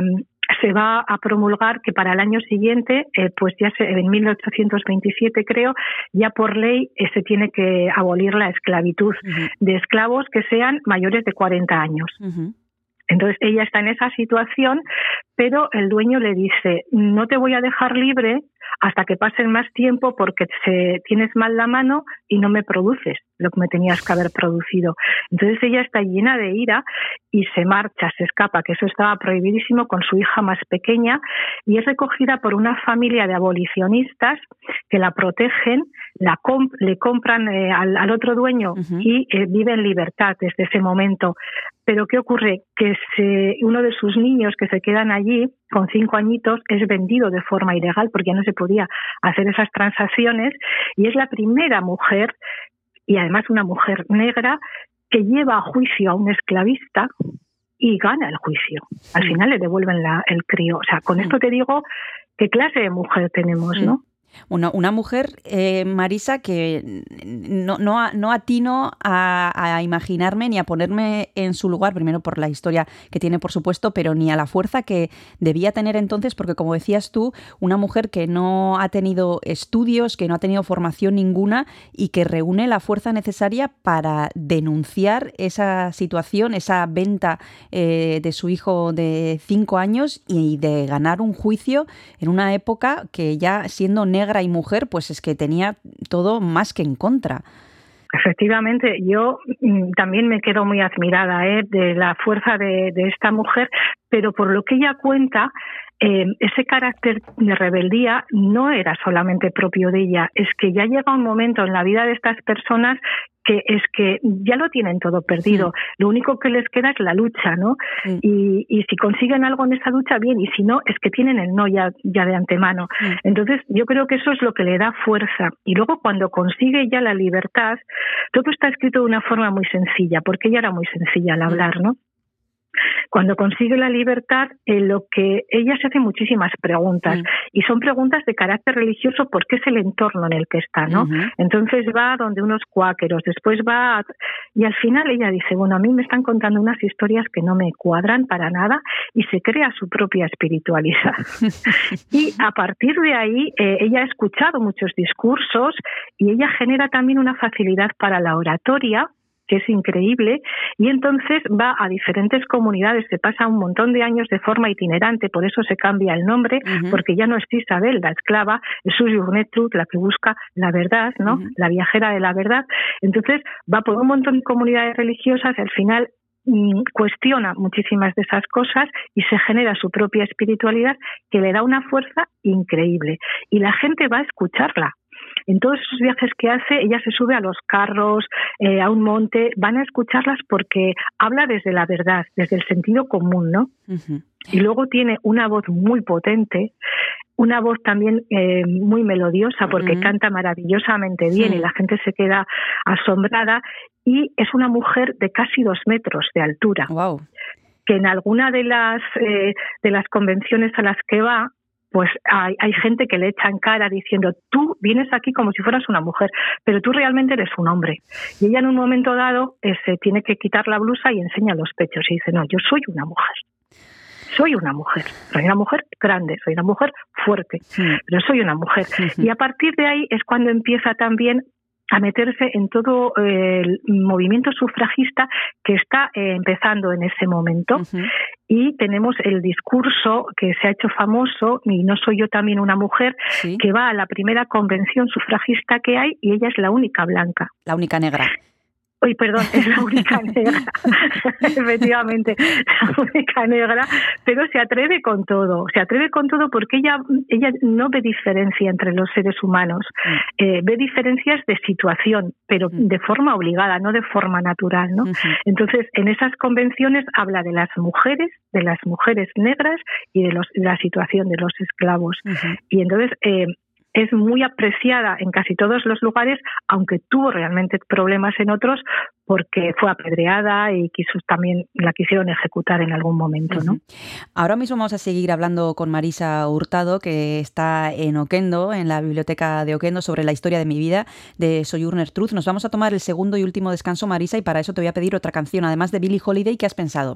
se va a promulgar que para el año siguiente, eh, pues ya se, en 1827 creo, ya por ley eh, se tiene que abolir la esclavitud de esclavos que sean mayores de 40 años. Entonces ella está en esa situación, pero el dueño le dice, no te voy a dejar libre hasta que pasen más tiempo porque se, tienes mal la mano y no me produces lo que me tenías que haber producido. Entonces ella está llena de ira y se marcha, se escapa, que eso estaba prohibidísimo con su hija más pequeña y es recogida por una familia de abolicionistas que la protegen, la comp le compran eh, al, al, otro dueño uh -huh. y eh, vive en libertad desde ese momento. Pero ¿qué ocurre? Que se, uno de sus niños que se quedan allí con cinco añitos es vendido de forma ilegal porque ya no se podía hacer esas transacciones y es la primera mujer y además una mujer negra que lleva a juicio a un esclavista y gana el juicio. Al final le devuelven la, el crío. O sea, con esto te digo qué clase de mujer tenemos, ¿no? Una, una mujer, eh, Marisa, que no, no, no atino a, imaginarme ni a ponerme en su lugar, primero por la historia que tiene, por supuesto, pero ni a la fuerza que debía tener entonces, porque como decías tú, una mujer que no ha tenido estudios, que no ha tenido formación ninguna y que reúne la fuerza necesaria para denunciar esa situación, esa venta eh, de su hijo de cinco años y de ganar un juicio en una época que ya siendo negra y mujer, pues es que tenía todo más que en contra. Efectivamente, yo mm, también me quedo muy admirada ¿eh? de la fuerza de, de, esta mujer, pero por lo que ella cuenta, eh, ese carácter de rebeldía no era solamente propio de ella, es que ya llega un momento en la vida de estas personas que es que ya lo tienen todo perdido. Sí. Lo único que les queda es la lucha, ¿no? Sí. Y, y, si consiguen algo en esa lucha, bien, y si no, es que tienen el no ya, ya de antemano. Sí. Entonces, yo creo que eso es lo que le da fuerza. Y luego, cuando consigue ya la libertad, todo está escrito de una forma muy sencilla, porque ella era muy sencilla al hablar, ¿no? Cuando consigue la libertad, en lo que ella se hace muchísimas preguntas mm. y son preguntas de carácter religioso porque es el entorno en el que está, ¿no? Uh -huh. Entonces va donde unos cuáqueros, después va a... y al final ella dice, bueno, a mí me están contando unas historias que no me cuadran para nada y se crea su propia espiritualidad. y a partir de ahí eh, ella ha escuchado muchos discursos y ella genera también una facilidad para la oratoria que es increíble, y entonces va a diferentes comunidades, se pasa un montón de años de forma itinerante, por eso se cambia el nombre, uh -huh. porque ya no es Isabel, la esclava, es Truth, la que busca la verdad, ¿no? Uh -huh. La viajera de la verdad. Entonces va por un montón de comunidades religiosas y al final mm, cuestiona muchísimas de esas cosas y se genera su propia espiritualidad que le da una fuerza increíble. Y la gente va a escucharla. En todos esos viajes que hace, ella se sube a los carros, eh, a un monte, van a escucharlas porque habla desde la verdad, desde el sentido común, ¿no? Y luego tiene una voz muy potente, una voz también eh, muy melodiosa porque canta maravillosamente bien y la gente se queda asombrada y es una mujer de casi dos metros de altura. Wow. Que en alguna de las eh, de las convenciones a las que va pues hay, hay, gente que le echa en cara diciendo, tú vienes aquí como si fueras una mujer, pero tú realmente eres un hombre. Y ella en un momento dado eh, se tiene que quitar la blusa y enseña los pechos y dice, no, yo soy una mujer. Soy una mujer, soy una mujer grande, soy una mujer fuerte, pero soy una mujer. Y a partir de ahí es cuando empieza también a meterse en todo eh, el movimiento sufragista que está eh, empezando en ese momento. Y tenemos el discurso que se ha hecho famoso, y no soy yo también una mujer, que va a la primera convención sufragista que hay y ella es la única blanca. La única negra. Uy, perdón, es la única negra, efectivamente, la única negra, pero se atreve con todo, se atreve con todo porque ella, ella no ve diferencia entre los seres humanos, mm. eh, ve diferencias de situación, pero mm. de forma obligada, no de forma natural, ¿no? Entonces, en esas convenciones habla de las mujeres, de las mujeres negras y de, los, la situación de los esclavos. Y entonces, eh, es muy apreciada en casi todos los lugares, aunque tuvo realmente problemas en otros porque fue apedreada y quiso, también la quisieron ejecutar en algún momento. ¿no? Ahora mismo vamos a seguir hablando con Marisa Hurtado, que está en Oquendo, en la biblioteca de Oquendo, sobre la historia de mi vida de Sojourner Truth. Nos vamos a tomar el segundo y último descanso, Marisa, y para eso te voy a pedir otra canción, además de Billie Holiday. ¿Qué has pensado?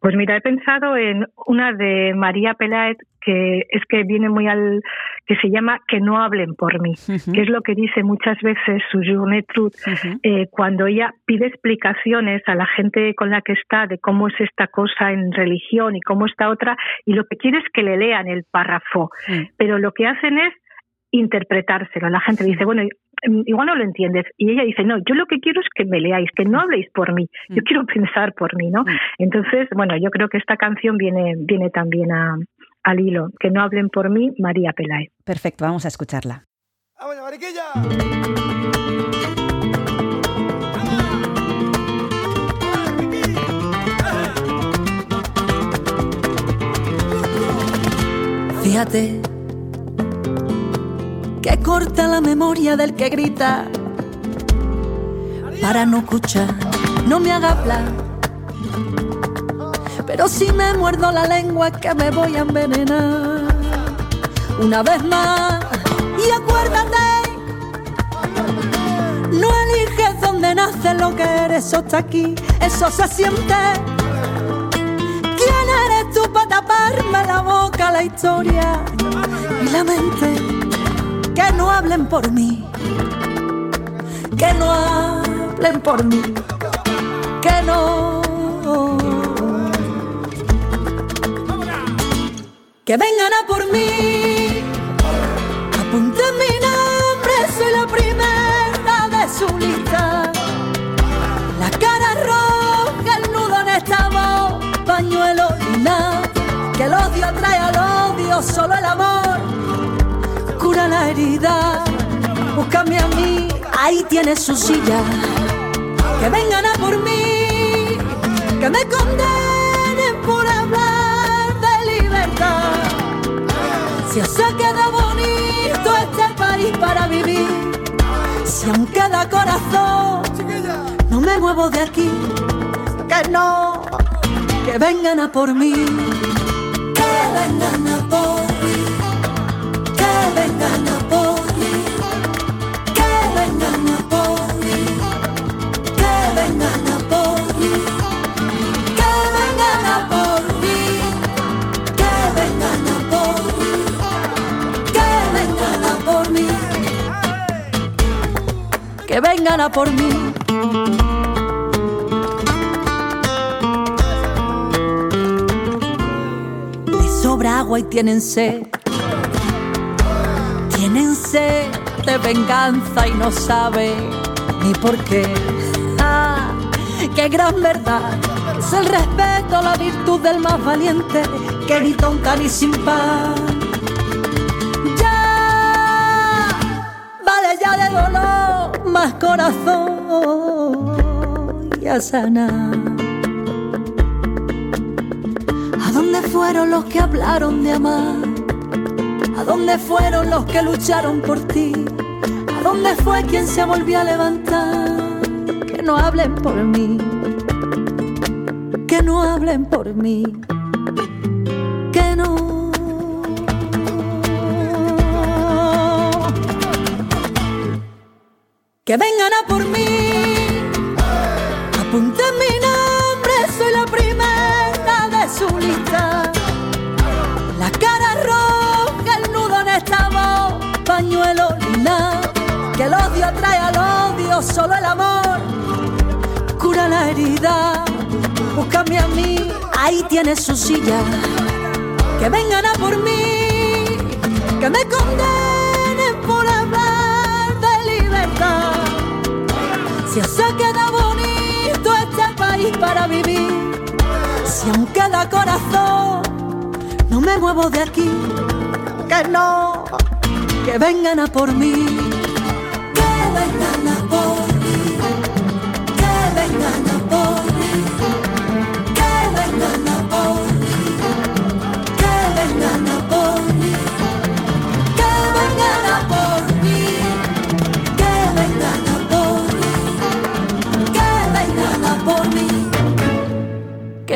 Pues mira, he pensado en una de María Pelaet, que es que viene muy al que se llama Que no hablen por mí, que es lo que dice muchas veces su Journée Truth eh, cuando ella pide explicaciones a la gente con la que está de cómo es esta cosa en religión y cómo está otra, y lo que quiere es que le lean el párrafo, pero lo que hacen es interpretárselo. La gente dice, bueno, igual no lo entiendes. Y ella dice, no, yo lo que quiero es que me leáis, que no habléis por mí, yo quiero pensar por mí, ¿no? Entonces, bueno, yo creo que esta canción viene, viene también a, al hilo. Que no hablen por mí, María Pelae. Perfecto, vamos a escucharla. Fíjate que corta la memoria del que grita para no escuchar, no me haga hablar pero si me muerdo la lengua que me voy a envenenar. Una vez más, y acuérdate, no eliges dónde nace lo que eres, eso está aquí, eso se siente. ¿Quién eres tú para taparme la boca, la historia y la mente? Que no hablen por mí, que no hablen por mí, que no que vengan a por mí. Apunten mi nombre, soy la primera de su lista. La cara roja, el nudo en esta voz, pañuelo y nada. Que el odio trae al odio, solo el amor cura la herida. Búscame a mí, ahí tienes su silla. Que vengan a por mí, que me condenen Si os queda bonito este país para vivir, si aún queda corazón, no me muevo de aquí, que no, que vengan a por mí, que vengan a por mí, que vengan a por mí, que vengan a por mí. Les sobra agua y tienen sed, tienen sed de venganza y no saben ni por qué. Ah, qué gran verdad es el respeto, la virtud del más valiente, que ni tonta ni sin pan. Más corazón y a sanar. ¿A dónde fueron los que hablaron de amar? ¿A dónde fueron los que lucharon por ti? ¿A dónde fue quien se volvió a levantar? Que no hablen por mí, que no hablen por mí, ahí tienes su silla. Que vengan a por mí, que me condenen por hablar de libertad. Si se queda bonito este país para vivir, si aún queda corazón, no me muevo de aquí. Que no, que vengan a por mí.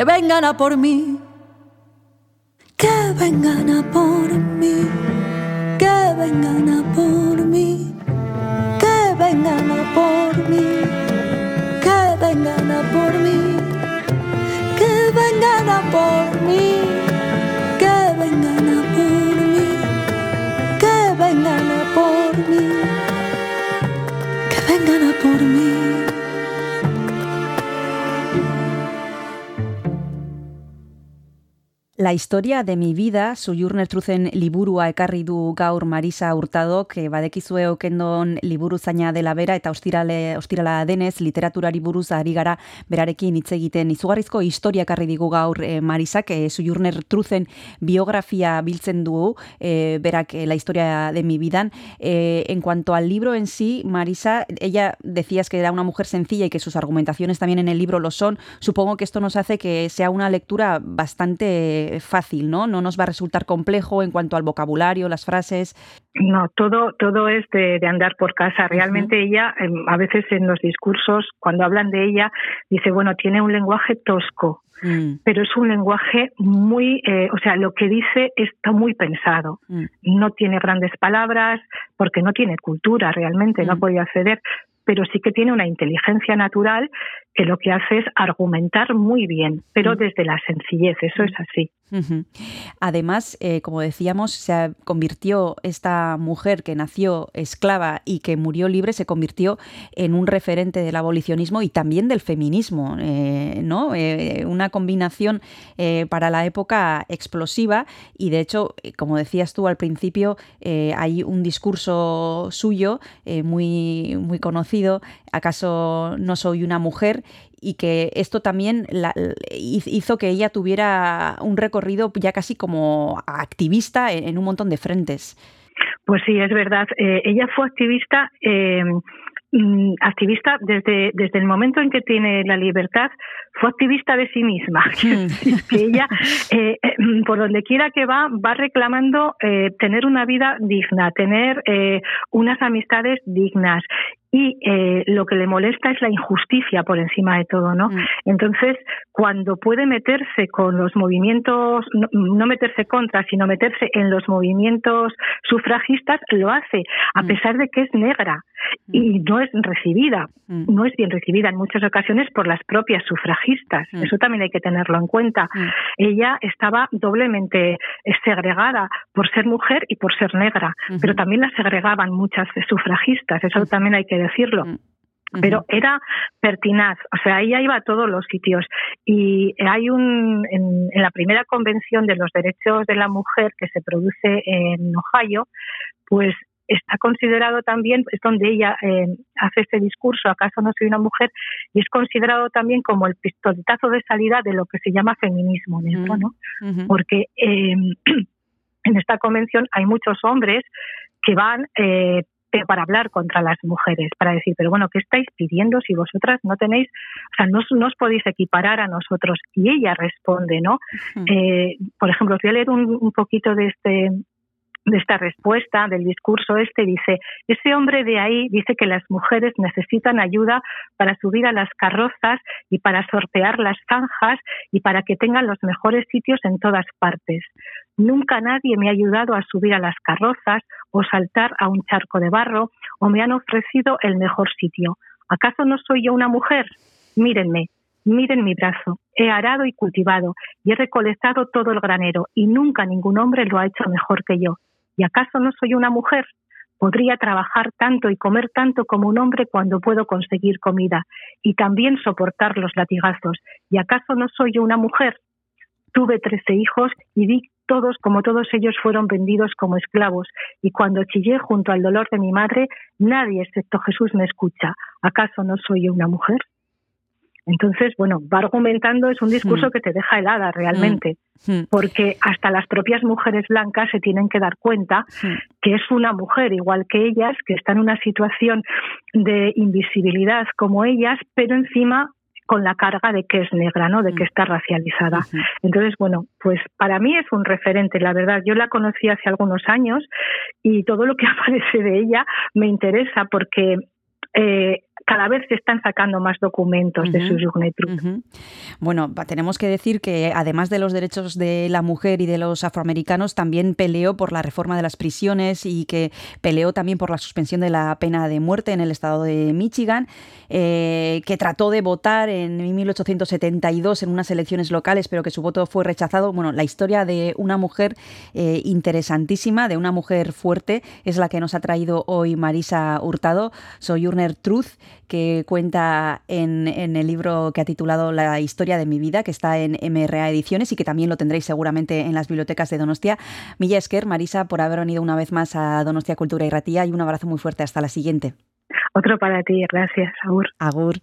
Vengan a por mí. Historia de mi vida, Sujurner Truzen liburua ekarri du gaur Marisa Hurtadok, badekizue okendon liburu zaina dela bera eta ostirale, ostirala denez literaturari buruz ari gara berarekin hitz egiten izugarrizko historia ekarri digu gaur eh, Marisak, eh, Sujurner Truzen biografia biltzen du eh, berak eh, la historia de mi vida. Eh, en cuanto al libro en sí, Marisa, ella decías que era una mujer sencilla y que sus argumentaciones también en el libro lo son. Supongo que esto nos hace que sea una lectura bastante fácil, ¿no? No nos va a resultar complejo en cuanto al vocabulario, las frases. No, todo, todo es de, de andar por casa. Realmente ella, em, a veces en los discursos, cuando hablan de ella, dice, bueno, tiene un lenguaje tosco, Mm, pero es un lenguaje muy, eh, o sea, lo que dice está muy pensado. mm, No tiene grandes palabras porque no tiene cultura realmente, no Mm. podía acceder, pero sí que tiene una inteligencia natural que lo que hace es argumentar muy bien, pero desde la sencillez, eso es así. Además, eh, como decíamos, se convirtió esta mujer que nació esclava y que murió libre, se convirtió en un referente del abolicionismo y también del feminismo, eh, ¿no? Eh, una combinación eh, para la época explosiva y de hecho, como decías tú al principio, hay un discurso suyo muy, muy conocido, ¿acaso no soy una mujer? Y que esto también la- hizo que ella tuviera un recorrido ya casi como activista en, en un montón de frentes. Pues sí, es verdad. Eh, ella fue activista, eh, mm, activista desde, desde el momento en que tiene la libertad, fue activista de sí misma. Mm. que ella, eh, eh, por donde quiera que va, va reclamando eh, tener una vida digna, tener eh, unas amistades dignas. Y eh, lo que le molesta es la injusticia por encima de todo, ¿no? Mm. Entonces, cuando puede meterse con los movimientos, no, no meterse contra, sino meterse en los movimientos sufragistas, lo hace, a Mm. pesar de que es negra y no es recibida, Mm. no es bien recibida en muchas ocasiones por las propias sufragistas. Mm. Eso también hay que tenerlo en cuenta. Mm. Ella estaba doblemente segregada por ser mujer y por ser negra, pero también la segregaban muchas sufragistas, eso también hay que decirlo Mm. pero era pertinaz, o sea, ella iba a todos los sitios. Y hay un, en, en la primera convención de los derechos de la mujer que se produce en Ohio, pues está considerado también, es donde ella eh, hace este discurso, ¿acaso no soy una mujer? Y es considerado también como el pistoletazo de salida de lo que se llama feminismo en esto, ¿no? Ujú. Porque eh, en esta convención hay muchos hombres que van eh, para hablar contra las mujeres, para decir, pero bueno, ¿qué estáis pidiendo si vosotras no tenéis, o sea, no, os- no os podéis equiparar a nosotros? Y ella responde, ¿no? Eh, por ejemplo, os voy a leer un, un poquito de este de esta respuesta del discurso este dice ese hombre de ahí dice que las mujeres necesitan ayuda para subir a las carrozas y para sortear las zanjas y para que tengan los mejores sitios en todas partes. Nunca nadie me ha ayudado a subir a las carrozas o saltar a un charco de barro o me han ofrecido el mejor sitio. Acaso no soy yo una mujer mírenme Miren mi brazo, he arado y cultivado y he recolectado todo el granero y nunca ningún hombre lo ha hecho mejor que yo. ¿Y acaso no soy una mujer? Podría trabajar tanto y comer tanto como un hombre cuando puedo conseguir comida y también soportar los latigazos. ¿Y acaso no soy una mujer? Tuve trece hijos y vi todos como todos ellos fueron vendidos como esclavos y cuando chillé junto al dolor de mi madre, nadie excepto Jesús me escucha. ¿Acaso no soy una mujer? Entonces, bueno, va argumentando, es un discurso Mm. que te deja helada realmente, Mm. porque hasta las propias mujeres blancas se tienen que dar cuenta que es una mujer igual que ellas, que está en una situación de invisibilidad como ellas, pero encima con la carga de que es negra, ¿no? De que está racializada. Entonces, bueno, pues para mí es un referente, la verdad. Yo la conocí hace algunos años y todo lo que aparece de ella me interesa porque eh, cada vez se están sacando más documentos de su Jugnetruc. Ujú. Bueno, tenemos que decir que además de los derechos de la mujer y de los afroamericanos, también peleó por la reforma de las prisiones y que peleó también por la suspensión de la pena de muerte en el estado de Michigan, eh, que trató de votar en 1872 en unas elecciones locales, pero que su voto fue rechazado. Bueno, la historia de una mujer eh, interesantísima, de una mujer fuerte, es la que nos ha traído hoy Marisa Hurtado, Sojourner Truth, que cuenta en, en el libro que ha titulado La historia de mi vida, que está en MRA Ediciones y que también lo tendréis seguramente en las bibliotecas de Donostia. Milla Esker, Marisa, por haber venido una vez más a Donostia Cultura y Ratía y un abrazo muy fuerte. Hasta la siguiente. Otro para ti, gracias, Agur. Agur.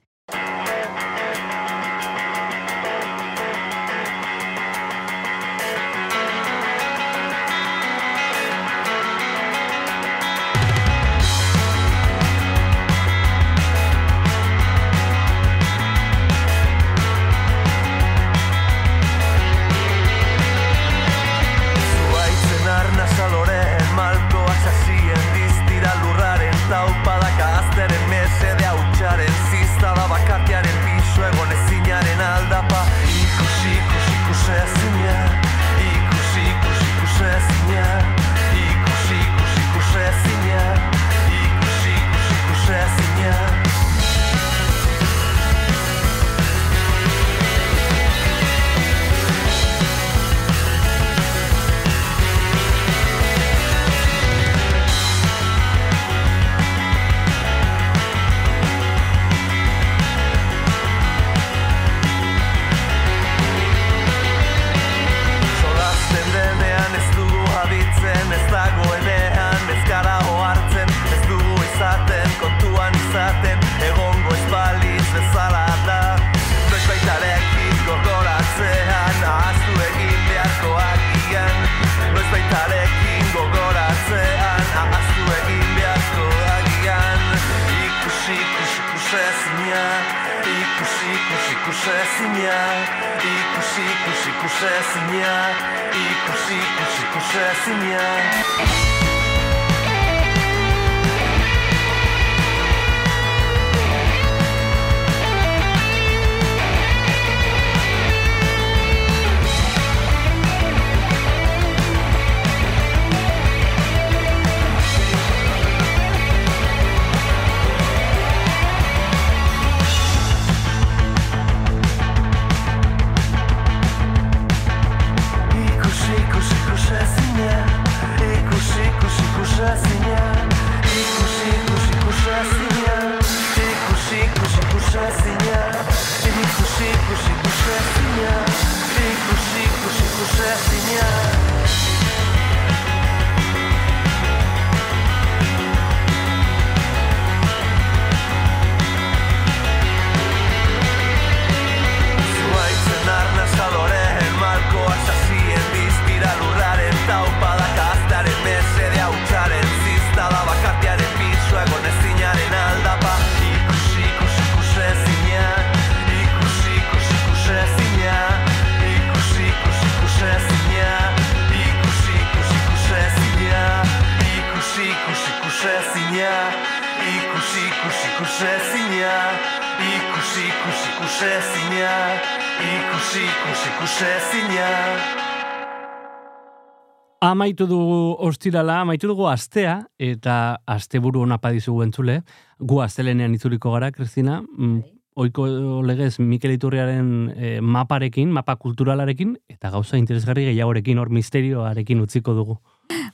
Amaitu dugu ostirala, amaitu dugu astea, eta asteburu ona padizugu entzule. Gu astelenean itzuliko gara, Kristina. Mm, Oiko legez Mikel Iturriaren eh, maparekin, mapa kulturalarekin, eta gauza interesgarri gehiagorekin, hor misterioarekin utziko dugu.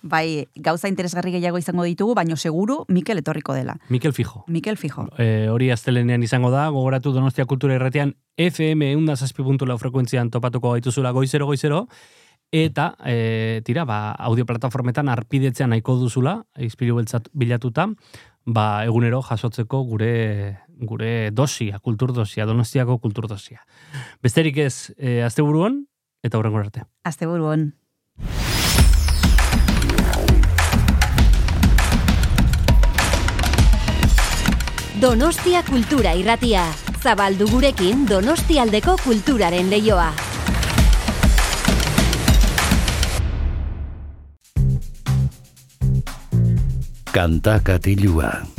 Bai, gauza interesgarri gehiago izango ditugu, baino seguru Mikel etorriko dela. Mikel Fijo. Mikel Fijo. E, hori astelenean izango da, gogoratu Donostia Kultura Irratian FM eunda lau frekuentzian topatuko gaituzula goizero goizero, eta e, tira, ba, audioplatformetan arpidetzean nahiko duzula, izpilu beltzat bilatuta, ba, egunero jasotzeko gure gure dosia, kultur dosia, donostiako kultur dosia. Besterik ez, e, asteburuan, eta horrengo arte. Asteburuan. Donostia Kultura Irratia. Zabaldu gurekin Donostialdeko kulturaren leioa. Kanta katilua.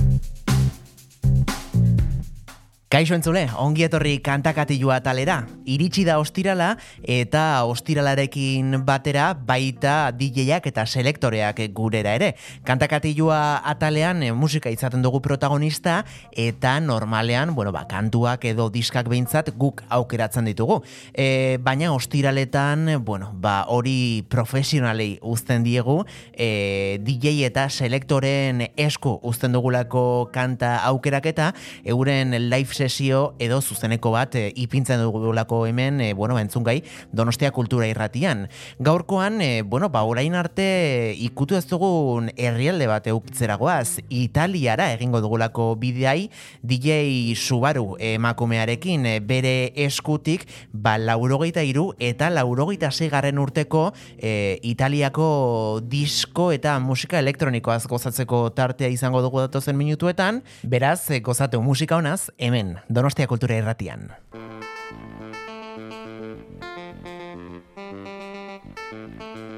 Kaixo entzule, ongi etorri kantakatilua talera. Iritsi da ostirala eta ostiralarekin batera baita DJak eta selektoreak gurera ere. Kantakatilua atalean eh, musika izaten dugu protagonista eta normalean, bueno, ba, kantuak edo diskak behintzat guk aukeratzen ditugu. E, baina ostiraletan, bueno, ba, hori profesionalei uzten diegu, e, DJ eta selektoren esku uzten dugulako kanta aukeraketa, euren live sesio edo zuzeneko bat e, ipintzen dugulako hemen, e, bueno, entzun gai, Donostia Kultura Irratian. Gaurkoan, e, bueno, ba, orain arte ikutu ez dugun herrialde bat eukitzeragoaz, Italiara egingo dugulako bideai, DJ Subaru emakumearekin e, bere eskutik, ba, laurogeita iru eta laurogeita garren urteko e, Italiako disko eta musika elektronikoaz gozatzeko tartea izango dugu datozen minutuetan, beraz, gozatu musika honaz, hemen, hemen, Donostia Kultura Irratian. Thank you.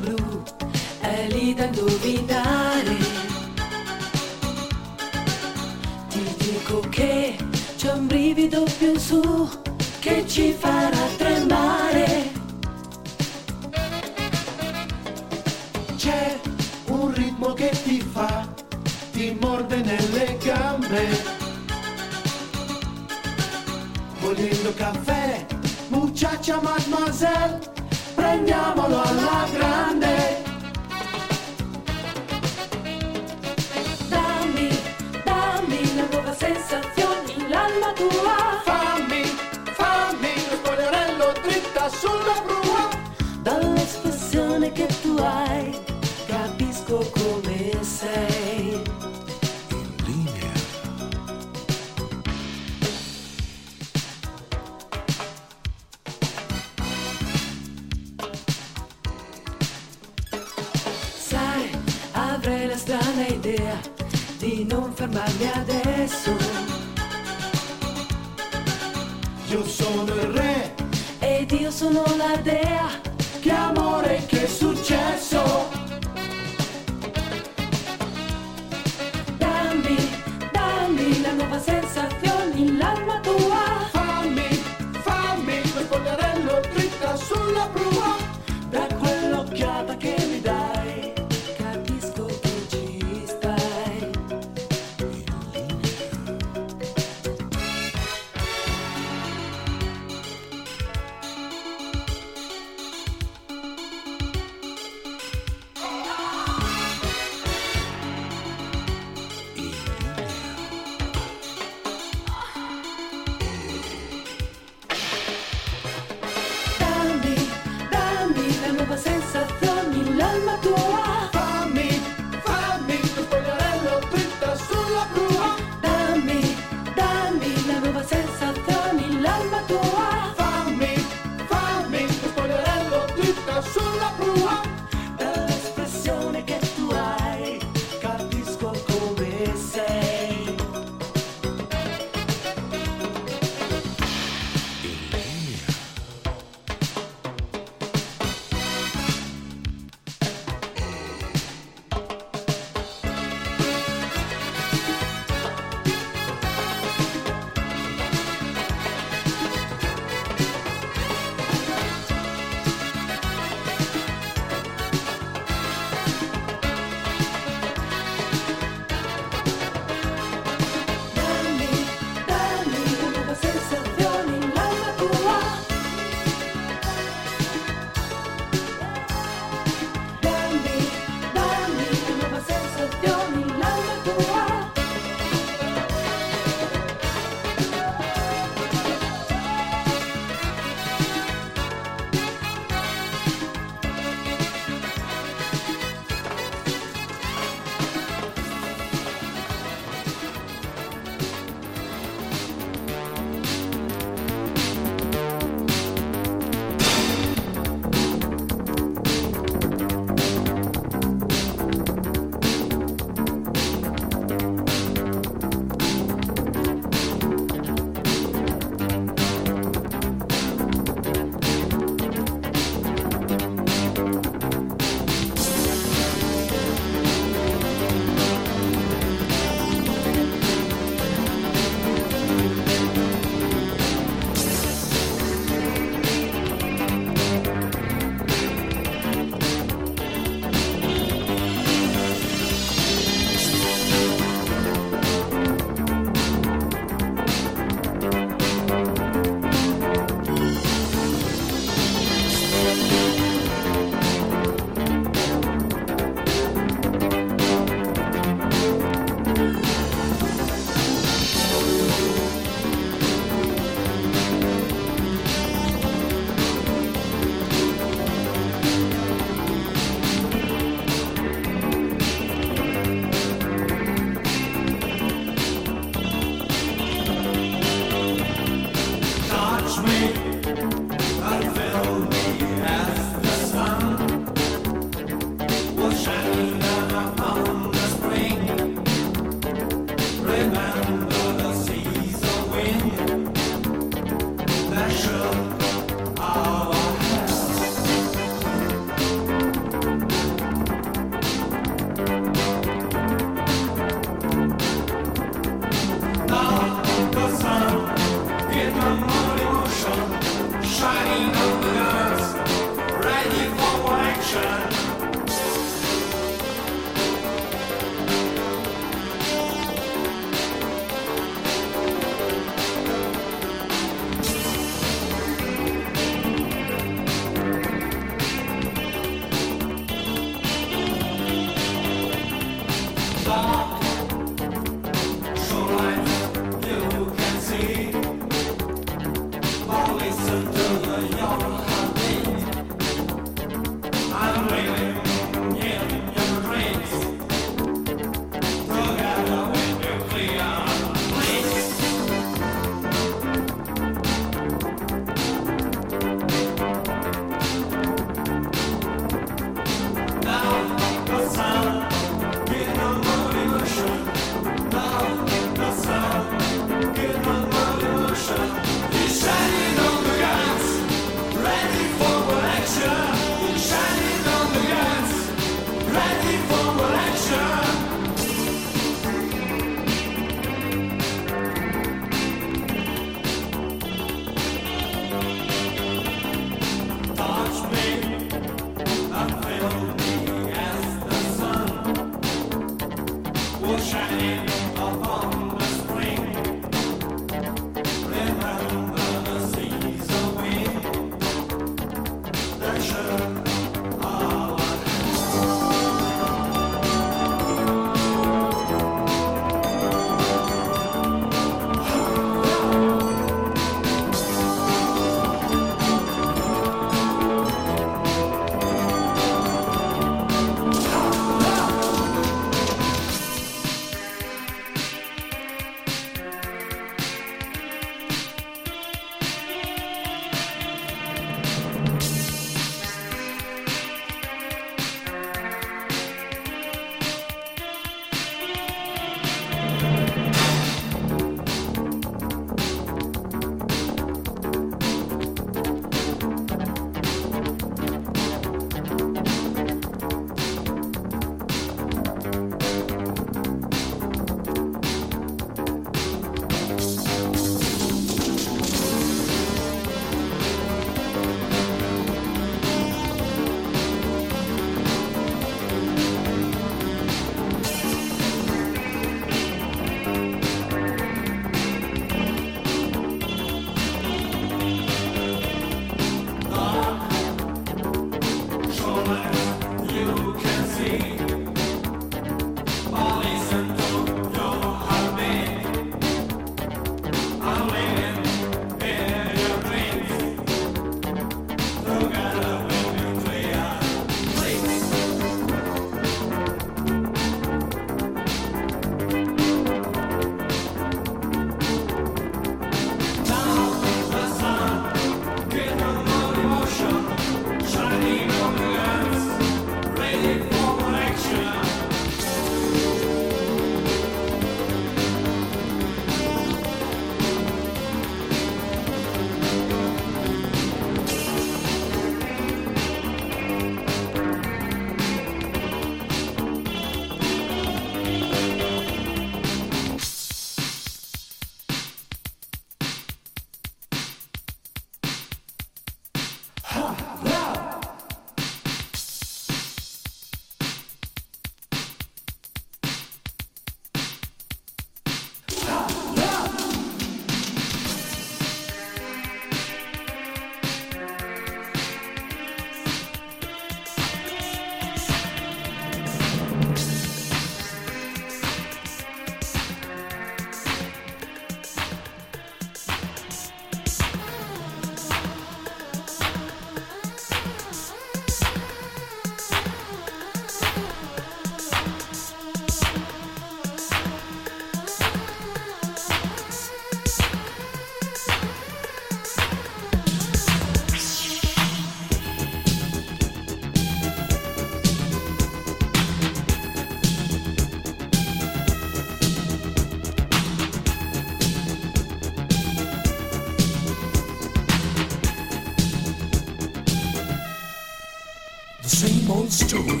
used.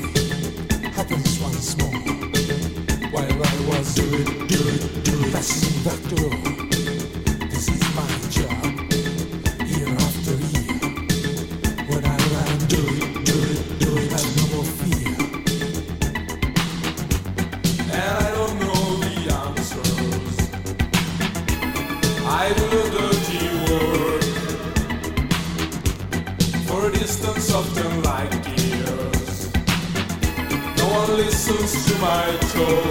to my toes.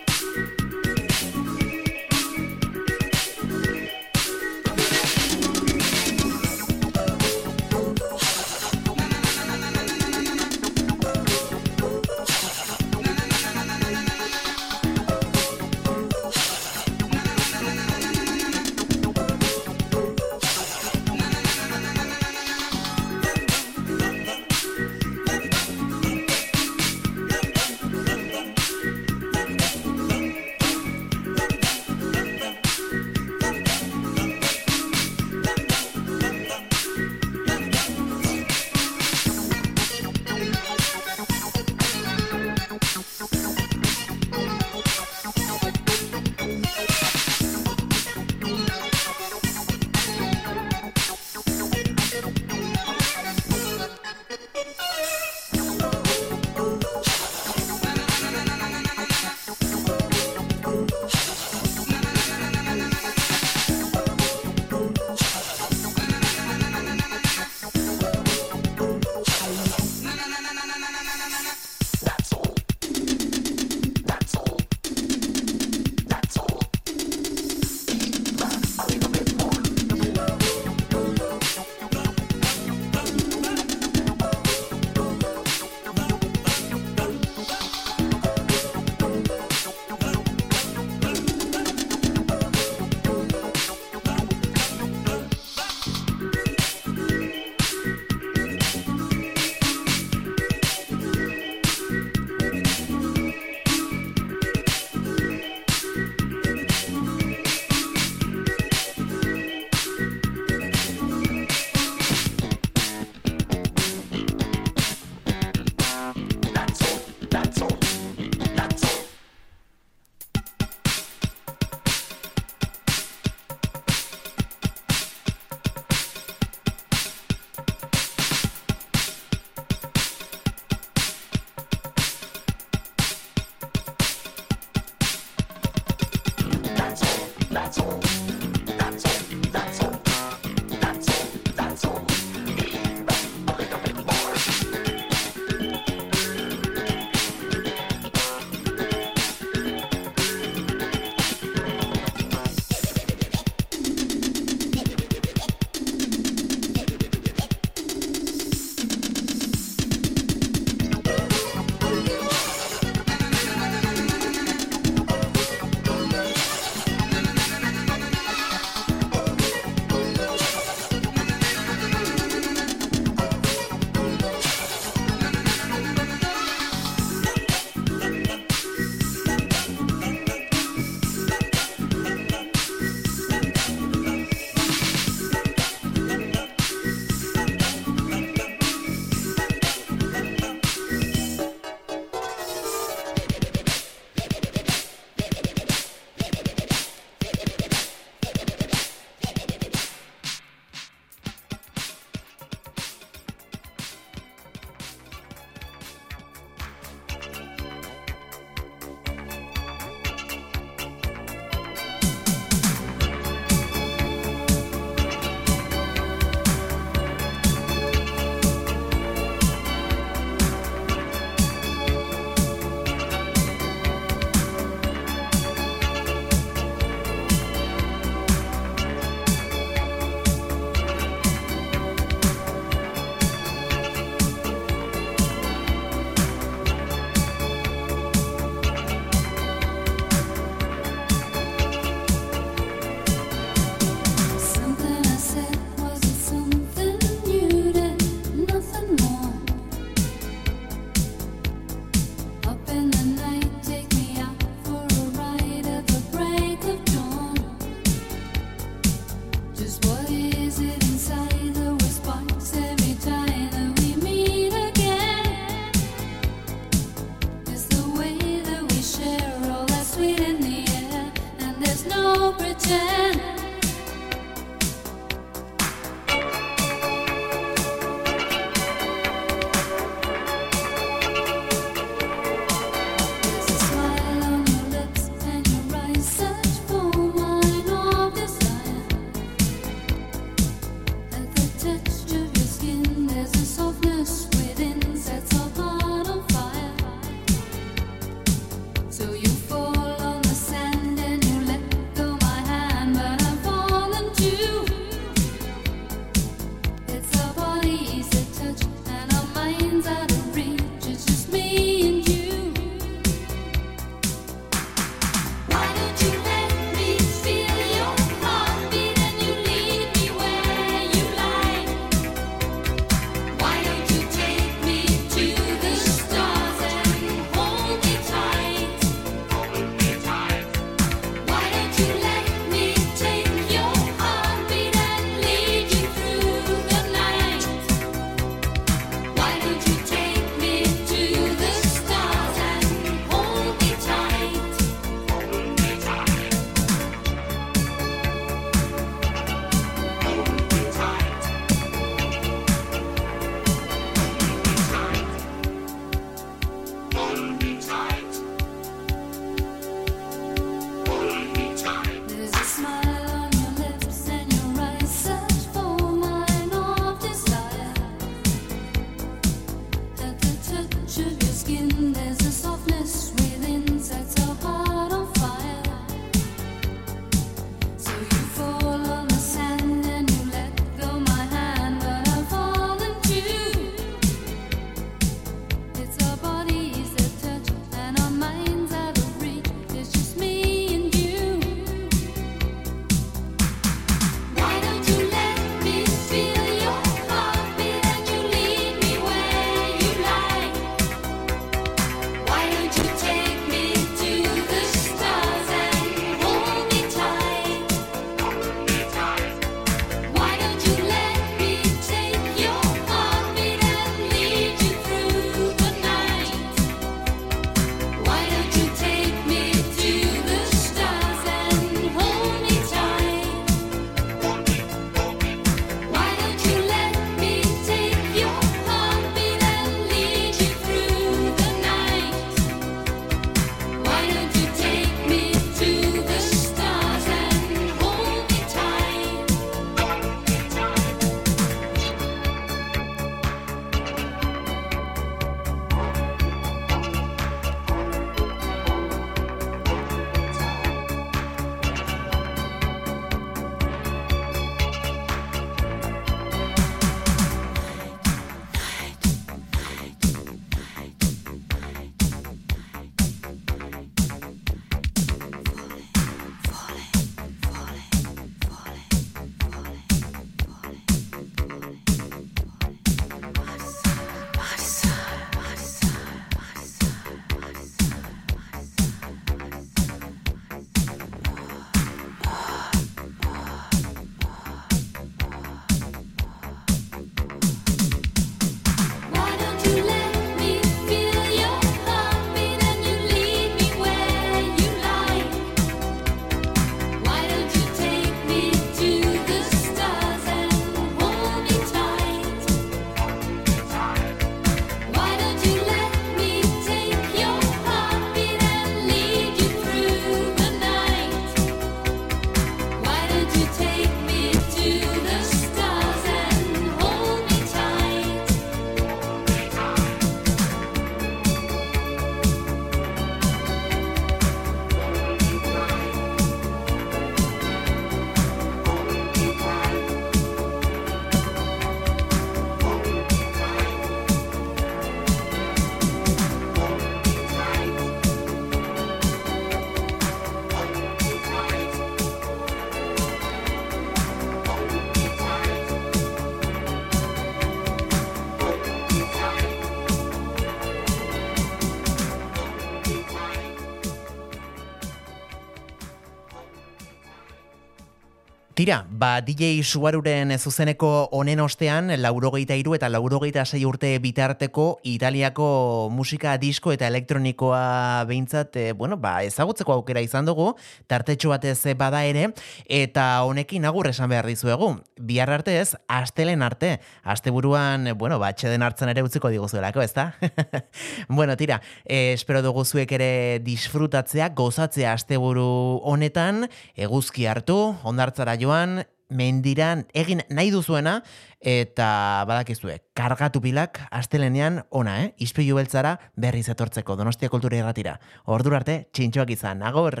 Tira, ba, DJ Subaruren zuzeneko honen ostean, laurogeita iru eta laurogeita sei urte bitarteko Italiako musika disko eta elektronikoa behintzat, e, bueno, ba, ezagutzeko aukera izan dugu, tartetxo batez bada ere, eta honekin agur esan behar dizuegu. Bihar arte ez, astelen arte, asteburuan, bueno, ba, atxeden hartzen ere utziko diguzuelako, ezta? bueno, tira, e, espero dugu zuek ere disfrutatzea, gozatzea asteburu honetan, eguzki hartu, ondartzara joan, mendiran egin nahi duzuena, eta badakizue, kargatu pilak astelenean ona, eh? Ispilu beltzara berriz etortzeko Donostia Kultura Irratira. Ordura arte, txintxoak izan, agor!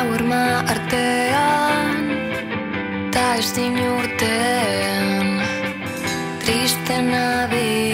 Laurma artean Ta ezin urtean Triste nabil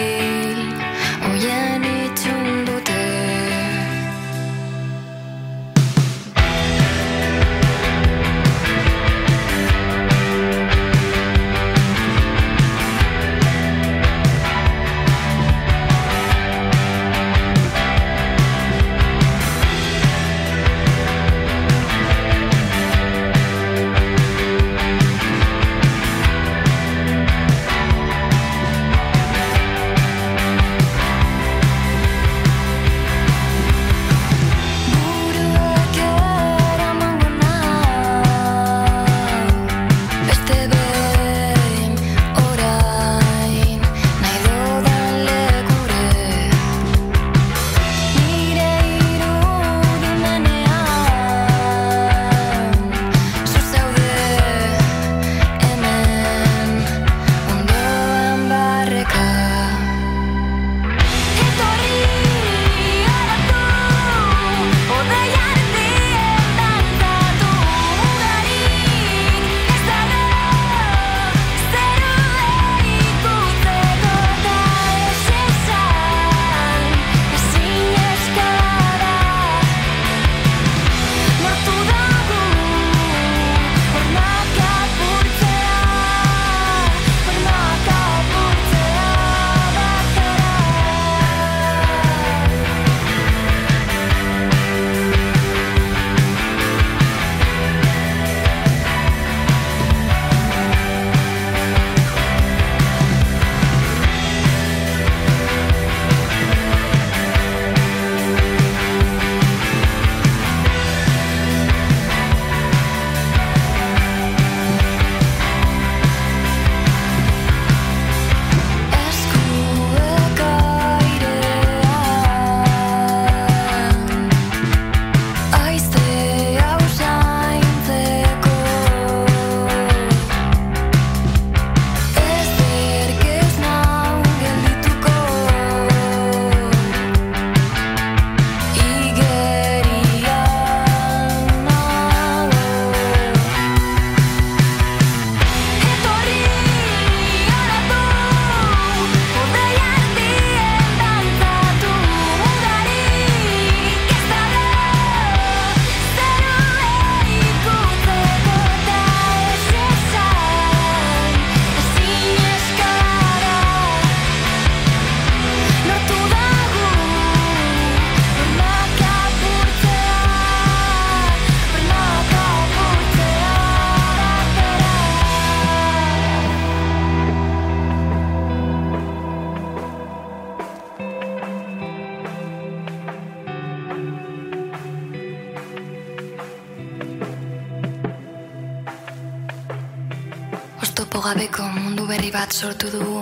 sortu dugu.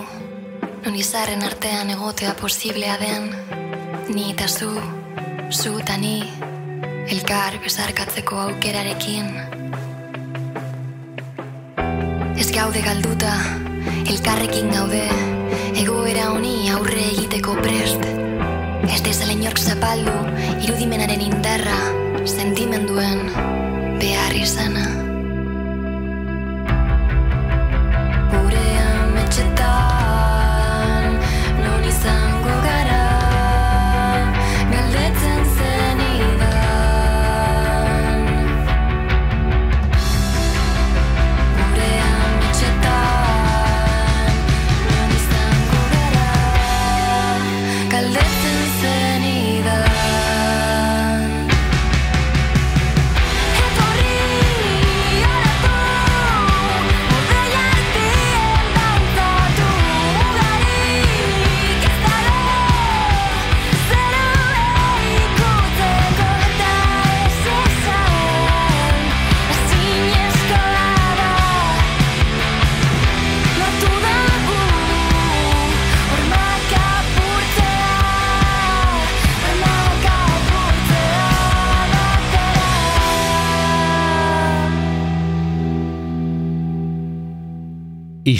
Non izarren artean egotea posiblea den Ni eta zu, zu eta ni Elkar besarkatzeko aukerarekin. Ez gaude galduta, elkarrekin gaude Egoera honi aurre egiteko prest. Ez dezala inork zapaldu Irudimenaren indarra Sentimenduen behar izana